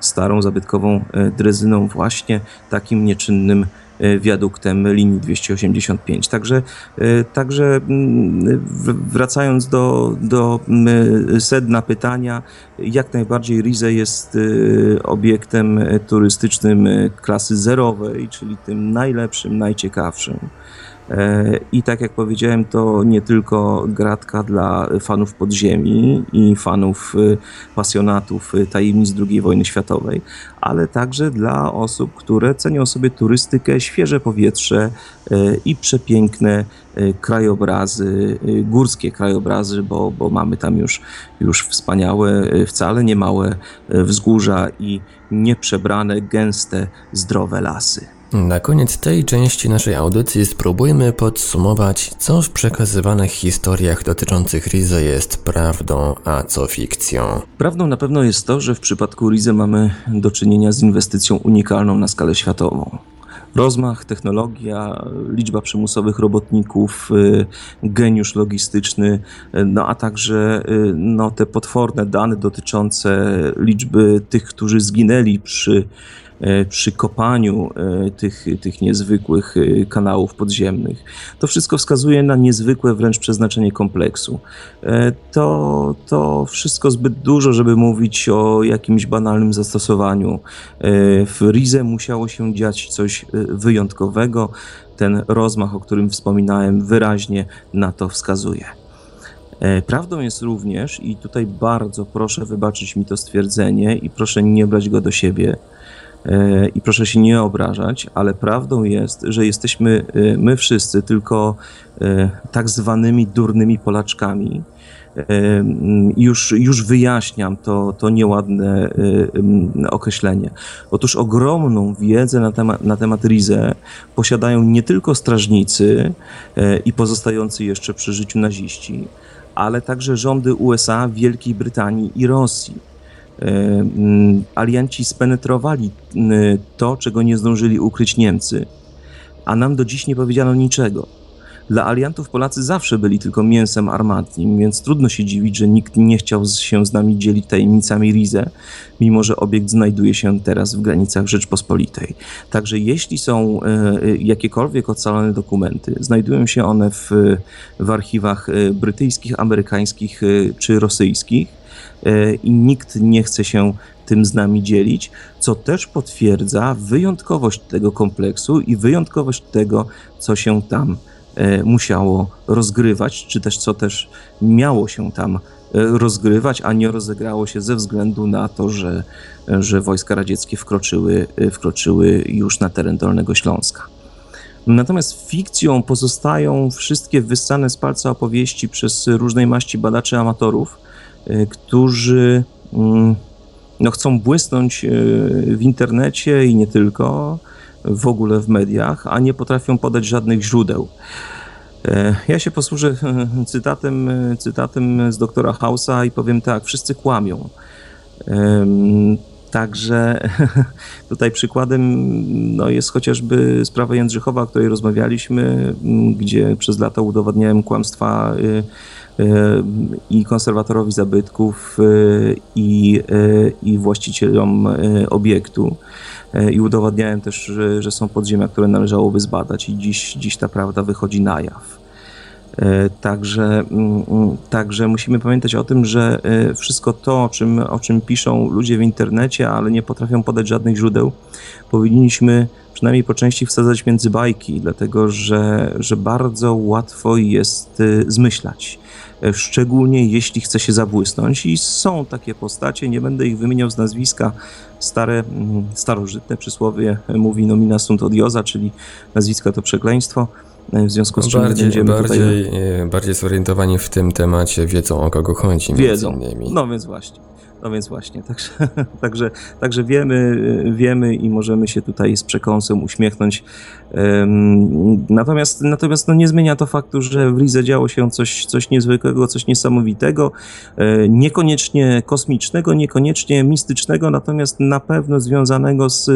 starą, zabytkową e, drezyną właśnie takim nieczynnym e, wiaduktem linii 285. Także, e, także mm, wracając do, do sedna pytania, jak najbardziej Rize jest obiektem turystycznym klasy zerowej, czyli tym najlepszym, najciekawszym. E, I tak jak powiedziałem, to nie tylko gratka dla fanów podziemi i fanów e, pasjonatów tajemnic II wojny światowej, ale także dla osób, które cenią sobie turystykę, świeże powietrze e, i przepiękne krajobrazy, górskie krajobrazy, bo, bo mamy tam już, już wspaniałe, wcale nie małe wzgórza i nieprzebrane, gęste, zdrowe lasy. Na koniec tej części naszej audycji spróbujmy podsumować, co w przekazywanych historiach dotyczących Rize jest prawdą, a co fikcją. Prawdą na pewno jest to, że w przypadku Rize mamy do czynienia z inwestycją unikalną na skalę światową rozmach, technologia, liczba przymusowych robotników, y, geniusz logistyczny, y, no a także y, no, te potworne dane dotyczące liczby tych, którzy zginęli przy przy kopaniu e, tych, tych niezwykłych e, kanałów podziemnych. To wszystko wskazuje na niezwykłe wręcz przeznaczenie kompleksu. To, to wszystko zbyt dużo, żeby mówić o jakimś banalnym zastosowaniu. W Rize musiało się dziać coś wyjątkowego. Ten rozmach, o którym wspominałem, wyraźnie na to wskazuje. Prawdą jest również, i tutaj bardzo proszę wybaczyć mi to stwierdzenie i proszę nie brać go do siebie, E, I proszę się nie obrażać, ale prawdą jest, że jesteśmy e, my wszyscy tylko e, tak zwanymi durnymi Polaczkami. Już, już wyjaśniam to, to nieładne określenie. Otóż ogromną wiedzę na temat, na temat Rize posiadają nie tylko strażnicy i pozostający jeszcze przy życiu naziści, ale także rządy USA, Wielkiej Brytanii i Rosji alianci spenetrowali to, czego nie zdążyli ukryć Niemcy, a nam do dziś nie powiedziano niczego. Dla aliantów Polacy zawsze byli tylko mięsem armatnim, więc trudno się dziwić, że nikt nie chciał się z nami dzielić tajemnicami Rize, mimo że obiekt znajduje się teraz w granicach Rzeczpospolitej. Także jeśli są e, e, jakiekolwiek ocalone dokumenty, znajdują się one w, w archiwach brytyjskich, amerykańskich czy rosyjskich, E, i nikt nie chce się tym z nami dzielić, co też potwierdza wyjątkowość tego kompleksu i wyjątkowość tego, co się tam e, musiało rozgrywać, czy też co też miało się tam e, rozgrywać, a nie rozegrało się ze względu na to, że, że wojska radzieckie wkroczyły, wkroczyły już na teren Dolnego Śląska. Natomiast fikcją pozostają wszystkie wyssane z palca opowieści przez różnej maści badaczy amatorów, E, którzy mm, no, chcą błysnąć e, w internecie i nie tylko, w ogóle w mediach, a nie potrafią podać żadnych źródeł. E, ja się posłużę cytatem, cytatem z doktora Hausa i powiem tak, wszyscy kłamią. Także tutaj przykładem no, jest chociażby sprawa Jędrzychowa, o której rozmawialiśmy, gdzie przez lata udowadniałem kłamstwa i konserwatorowi zabytków y, i, y, i właścicielom y, obiektu. I udowadniałem też, że, że są podziemia, które należałoby zbadać, i dziś, dziś ta prawda wychodzi na jaw. Także, mm, mm, także musimy pamiętać o tym, że wszystko to, o czym, o czym piszą ludzie w internecie, ale nie potrafią podać żadnych źródeł, powinniśmy przynajmniej po części wsadzać między bajki, dlatego że, że bardzo łatwo jest zmyślać. Szczególnie jeśli chce się zabłysnąć. I są takie postacie, nie będę ich wymieniał z nazwiska, stare, mm, starożytne przysłowie mówi nomina sunt odiosa, czyli nazwiska to przekleństwo. E, w związku z czym bardziej, będziemy bardziej, tutaj... E, bardziej zorientowani w tym temacie wiedzą o kogo chodzi. Wiedzą. No więc właśnie. No więc właśnie, także, także, także wiemy, wiemy i możemy się tutaj z przekąsem uśmiechnąć. Natomiast, natomiast no nie zmienia to faktu, że w Rize działo się coś, coś niezwykłego, coś niesamowitego, e, niekoniecznie kosmicznego, niekoniecznie mistycznego, natomiast na pewno związanego z,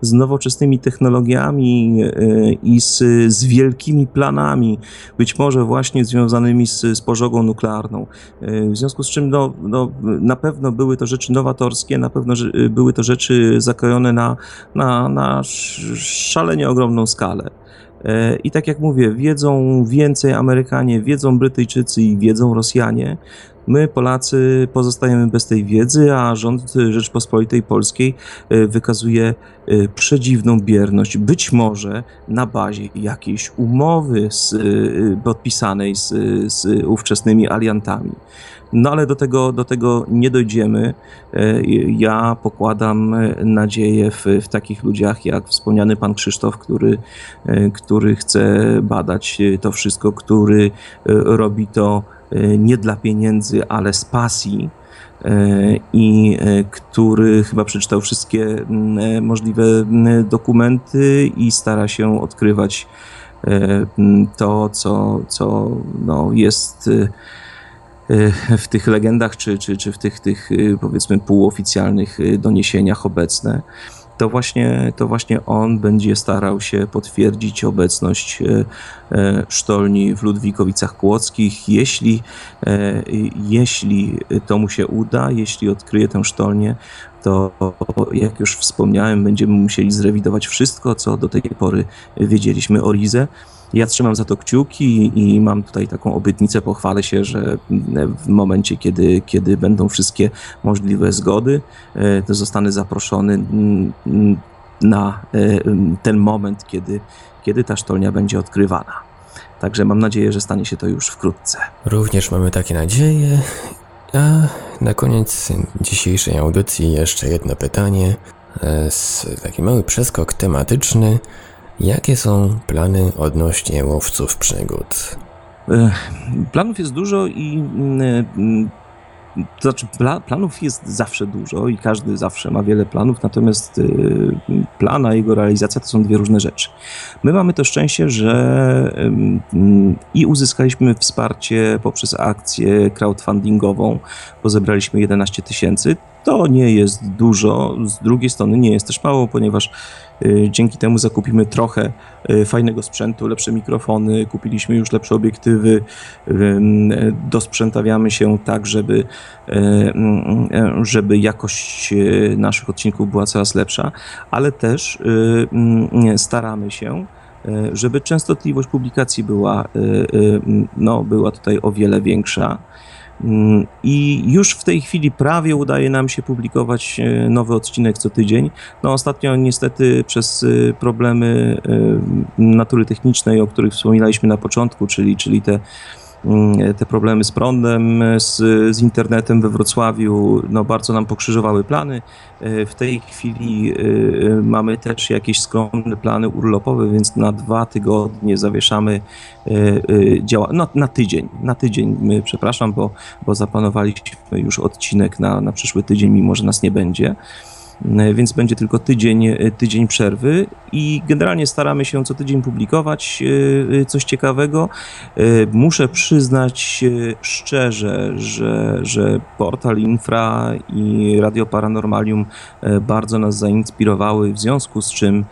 z nowoczesnymi technologiami e, i z, z wielkimi planami, być może właśnie związanymi z, z pożogą nuklearną. E, w związku z czym no, no, na pewno były to rzeczy nowatorskie, na pewno były to rzeczy zakrojone na, na, na szalenie ogromną skalę. E, I tak jak mówię, wiedzą więcej Amerykanie, wiedzą Brytyjczycy i wiedzą Rosjanie. My, Polacy, pozostajemy bez tej wiedzy, a rząd Rzeczpospolitej Polskiej e, wykazuje e, przedziwną bierność, być może na bazie jakiejś umowy z, podpisanej z, z ówczesnymi aliantami. No ale do tego, do tego nie dojdziemy. E, ja pokładam nadzieję w, w takich ludziach jak wspomniany pan Krzysztof, który, e, który chce badać to wszystko, który e, robi to nie dla pieniędzy, ale z pasji i który chyba przeczytał wszystkie możliwe dokumenty i stara się odkrywać to, co, co no, jest w tych legendach, czy, czy, czy w tych, tych y, powiedzmy półoficjalnych y, doniesieniach obecne, to właśnie, to właśnie on będzie starał się potwierdzić obecność y, sztolni w Ludwikowicach Kłodzkich. Jeśli, jeśli to mu się uda, jeśli odkryje tę sztolnię, to jak już wspomniałem, będziemy musieli zrewidować wszystko, co do tej pory wiedzieliśmy o Rize. Ja trzymam za to kciuki i mam tutaj taką obietnicę, pochwalę się, że w momencie, kiedy, kiedy będą wszystkie możliwe zgody, e, to zostanę zaproszony na e, ten moment, kiedy, kiedy ta sztolnia będzie odkrywana. Także mam nadzieję, że stanie się to już wkrótce. Również mamy takie nadzieje. A na koniec dzisiejszej audycji jeszcze jedno pytanie. E, taki mały przeskok tematyczny. Jakie są plany odnośnie łowców przygód? Planów jest dużo i mm, mm, to znaczy, planów jest zawsze dużo i każdy zawsze ma wiele planów, natomiast y, plan a jego realizacja to są dwie różne rzeczy. My mamy to szczęście, że i uzyskaliśmy wsparcie poprzez akcję crowdfundingową, bo zebraliśmy 11 tysięcy. To nie jest dużo, z drugiej strony nie jest też mało, ponieważ y, dzięki temu zakupimy trochę y, fajnego sprzętu, lepsze mikrofony, kupiliśmy już lepsze obiektywy, dosprzętawiamy się tak, żeby, y, żeby jakość naszych odcinków była coraz lepsza, ale też staramy się, żeby częstotliwość publikacji była, no, była tutaj o wiele większa. Mm, I już w tej chwili prawie udaje nam się publikować e, nowy odcinek co tydzień. No ostatnio niestety przez e, problemy e, natury technicznej, o których wspominaliśmy na początku, czyli, czyli te te problemy z prądem, z, z internetem we Wrocławiu, no bardzo nam pokrzyżowały plany. E, w tej chwili e, mamy też jakieś skromne plany urlopowe, więc na dwa tygodnie zawieszamy e, działa, no, na tydzień, na tydzień, przepraszam, bo, bo zaplanowaliśmy już odcinek na, na przyszły tydzień, mimo że nas nie będzie. E, więc będzie tylko tydzień, e, tydzień przerwy i generalnie staramy się co tydzień publikować e, coś ciekawego. Muszę przyznać szczerze, że, że portal Infra i Radio Paranormalium bardzo nas zainspirowały, w związku z czym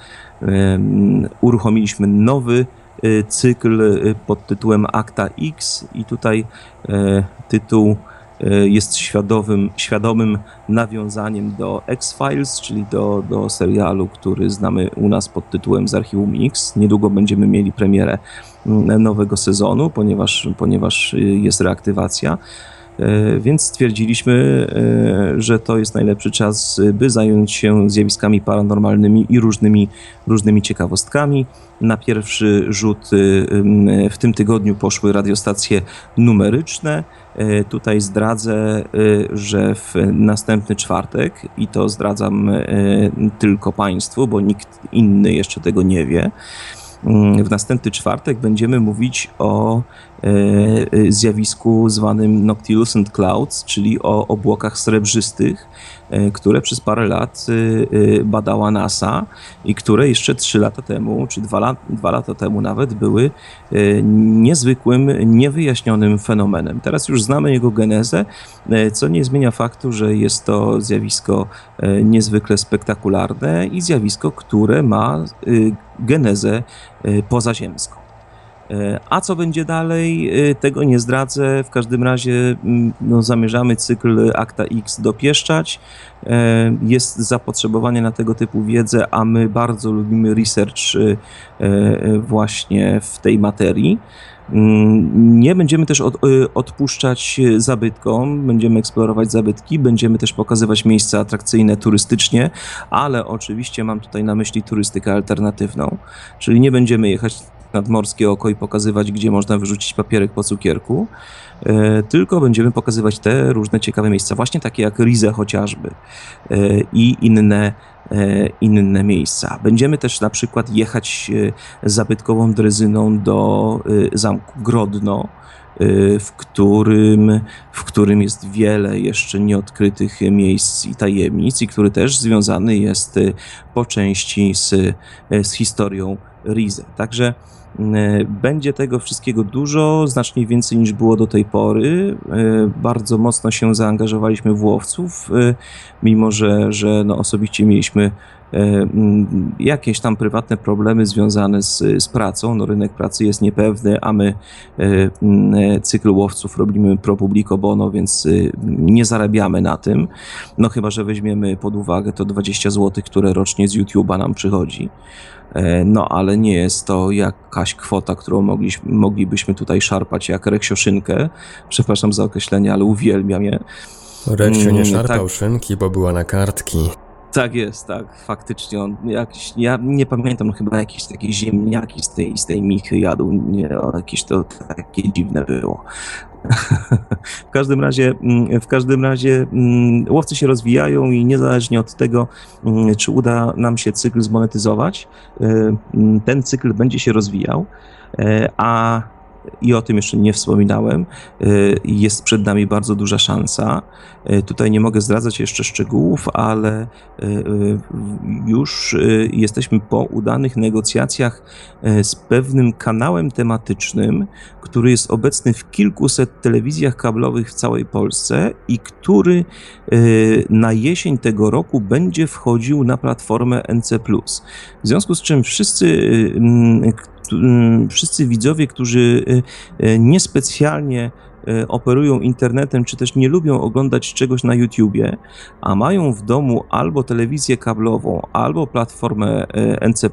uruchomiliśmy nowy cykl pod tytułem Akta X i tutaj tytuł jest świadomym, świadomym nawiązaniem do X-Files, czyli do, do serialu, który znamy u nas pod tytułem z archiwum X. Niedługo będziemy mieli premierę mm, nowego sezonu, ponieważ, ponieważ y, jest reaktywacja. E, więc stwierdziliśmy, e, że to jest najlepszy czas, by zająć się zjawiskami paranormalnymi i różnymi, różnymi ciekawostkami. Na pierwszy rzut y, w tym tygodniu poszły radiostacje numeryczne. E, tutaj zdradzę, że w następny czwartek, i to zdradzam tylko Państwu, bo nikt inny jeszcze tego nie wie, mm, w następny czwartek będziemy mówić o zjawisku zwanym Noctilucent Clouds, czyli o obłokach srebrzystych, które przez parę lat badała NASA i które jeszcze 3 lata temu, czy 2, lat, 2 lata temu nawet były niezwykłym, niewyjaśnionym fenomenem. Teraz już znamy jego genezę, co nie zmienia faktu, że jest to zjawisko niezwykle spektakularne i zjawisko, które ma genezę pozaziemską. E, a co będzie dalej, e, tego nie zdradzę. W każdym razie mm, no, zamierzamy cykl Akta X dopieszczać. E, jest zapotrzebowanie na tego typu wiedzę, a my bardzo lubimy research właśnie w tej materii. Mm, nie będziemy też od, odpuszczać zabytkom, będziemy eksplorować zabytki, będziemy też pokazywać miejsca atrakcyjne turystycznie, ale oczywiście mam tutaj na myśli turystykę alternatywną, czyli nie będziemy jechać nadmorskie oko i pokazywać, gdzie można wyrzucić papierek po cukierku, e, tylko będziemy pokazywać te różne ciekawe miejsca, właśnie takie jak Rize chociażby e, i inne e, inne miejsca. Będziemy też na przykład jechać zabytkową drezyną do zamku Grodno, w którym, w którym jest wiele jeszcze nieodkrytych miejsc i tajemnic, i który też związany jest po części z, z historią Rize. Także będzie tego wszystkiego dużo, znacznie więcej niż było do tej pory. E, bardzo mocno się zaangażowaliśmy w łowców, e, mimo że, że no osobiście mieliśmy jakieś tam prywatne problemy związane z, z pracą. No, rynek pracy jest niepewny, a my cykl łowców robimy pro publico bono, więc nie zarabiamy na tym. No chyba, że weźmiemy pod uwagę to 20 zł, które rocznie z YouTube'a nam przychodzi. E, no ale nie jest to jakaś kwota, którą mogliśmy, moglibyśmy tutaj szarpać jak reksioszynkę. Przepraszam za określenie, ale uwielbiam je. Reksio nie mm, szarpał tak. szynki, bo była na kartki. Tak jest, tak, faktycznie. On jakiś, ja nie pamiętam, chyba jakieś takie ziemniaki z tej, z tej michy jadł, nie, jakieś to takie dziwne było. w każdym razie, mm, w każdym razie mm, łowcy się rozwijają i niezależnie od tego, mm, czy uda nam się cykl zmonetyzować, y, ten cykl będzie się rozwijał, y, a i o tym jeszcze nie wspominałem, y, jest przed nami bardzo duża szansa. Y, tutaj nie mogę zdradzać jeszcze szczegółów, ale y, już jesteśmy po udanych negocjacjach z pewnym kanałem tematycznym, który jest obecny w kilkuset telewizjach kablowych w całej Polsce i który na jesień tego roku będzie wchodził na platformę NC. W związku z czym wszyscy, wszyscy widzowie, którzy y, y, niespecjalnie y, operują internetem, czy też nie lubią oglądać czegoś na YouTubie, a mają w domu albo telewizję kablową, albo platformę NC,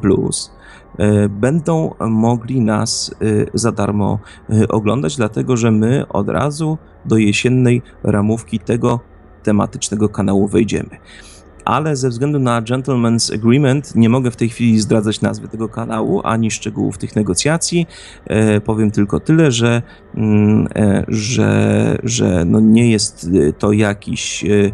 będą mogli nas za darmo oglądać, dlatego że my od razu do jesiennej ramówki tego tematycznego kanału wejdziemy ale ze względu na Gentleman's Agreement nie mogę w tej chwili zdradzać nazwy tego kanału ani szczegółów tych negocjacji. E, powiem tylko tyle, że, mm, e, że, że no nie jest to jakiś. E,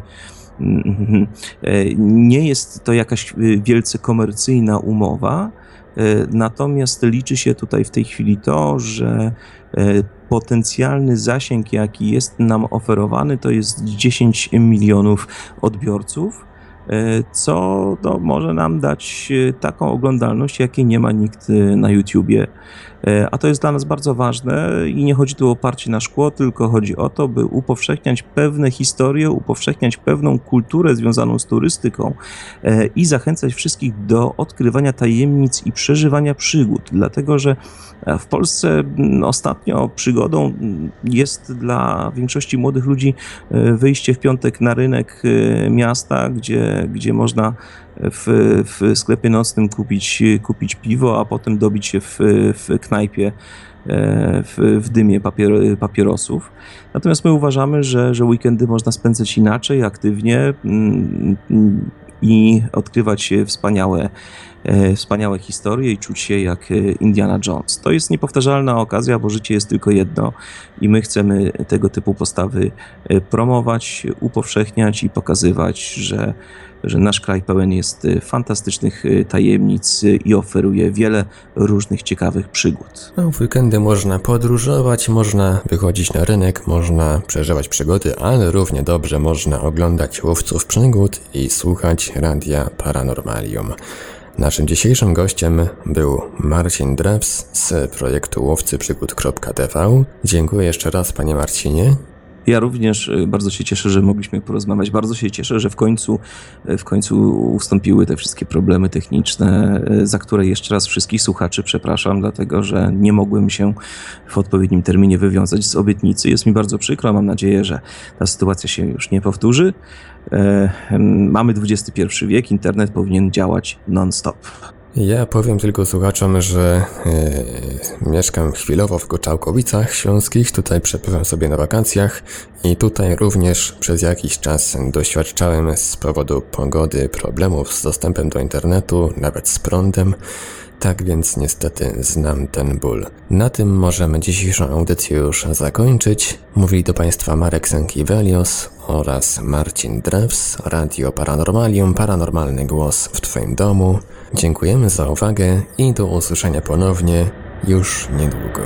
e nie jest to jakaś wielce komercyjna umowa, e, natomiast liczy się tutaj w tej chwili to, że e, potencjalny zasięg, jaki jest nam oferowany, to jest 10 milionów odbiorców. E, co no, może nam dać e, taką oglądalność, jakiej nie ma nikt e, na YouTubie. E, a to jest dla nas bardzo ważne i nie chodzi tu o oparcie na szkło, tylko chodzi o to, by upowszechniać pewne historie, upowszechniać pewną kulturę związaną z turystyką e, i zachęcać wszystkich do odkrywania tajemnic i przeżywania przygód, dlatego że w Polsce ostatnio przygodą jest dla większości młodych ludzi e, wyjście w piątek na rynek miasta, gdzie, gdzie można w, w sklepie nocnym kupić, kupić piwo, a potem dobić się w, w knajpie e, w, w dymie papier, papierosów. Natomiast my uważamy, że, że weekendy można spędzać inaczej, aktywnie mm, i odkrywać wspaniałe, wspaniałe historie i czuć się jak Indiana Jones. To jest niepowtarzalna okazja, bo życie jest tylko jedno i my chcemy tego typu postawy e, promować, upowszechniać i pokazywać, że że nasz kraj pełen jest fantastycznych tajemnic i oferuje wiele różnych ciekawych przygód. No, w weekendy można podróżować, można wychodzić na rynek, można przeżywać przygody, ale równie dobrze można oglądać łowców przygód i słuchać radia Paranormalium. Naszym dzisiejszym gościem był Marcin Drebs z projektu łowcyprzygód.tv. Dziękuję jeszcze raz panie Marcinie. Ja również y, bardzo się cieszę, że mogliśmy porozmawiać. Bardzo się cieszę, że w końcu, y, w końcu ustąpiły te wszystkie problemy techniczne, y, za które jeszcze raz wszystkich słuchaczy przepraszam, dlatego że nie mogłem się w odpowiednim terminie wywiązać z obietnicy. Jest mi bardzo przykro. Mam nadzieję, że ta sytuacja się już nie powtórzy. Mamy XXI wiek, internet powinien działać non-stop. Ja powiem tylko słuchaczom, że yy, mieszkam chwilowo w Goczałkowicach Śląskich, tutaj przepływam sobie na wakacjach i tutaj również przez jakiś czas doświadczałem z powodu pogody problemów z dostępem do internetu, nawet z prądem. Tak więc niestety znam ten ból. Na tym możemy dzisiejszą audycję już zakończyć. Mówili do Państwa Marek Sankiewelios oraz Marcin Drews, Radio Paranormalium, Paranormalny Głos w Twoim domu. Dziękujemy za uwagę i do usłyszenia ponownie już niedługo.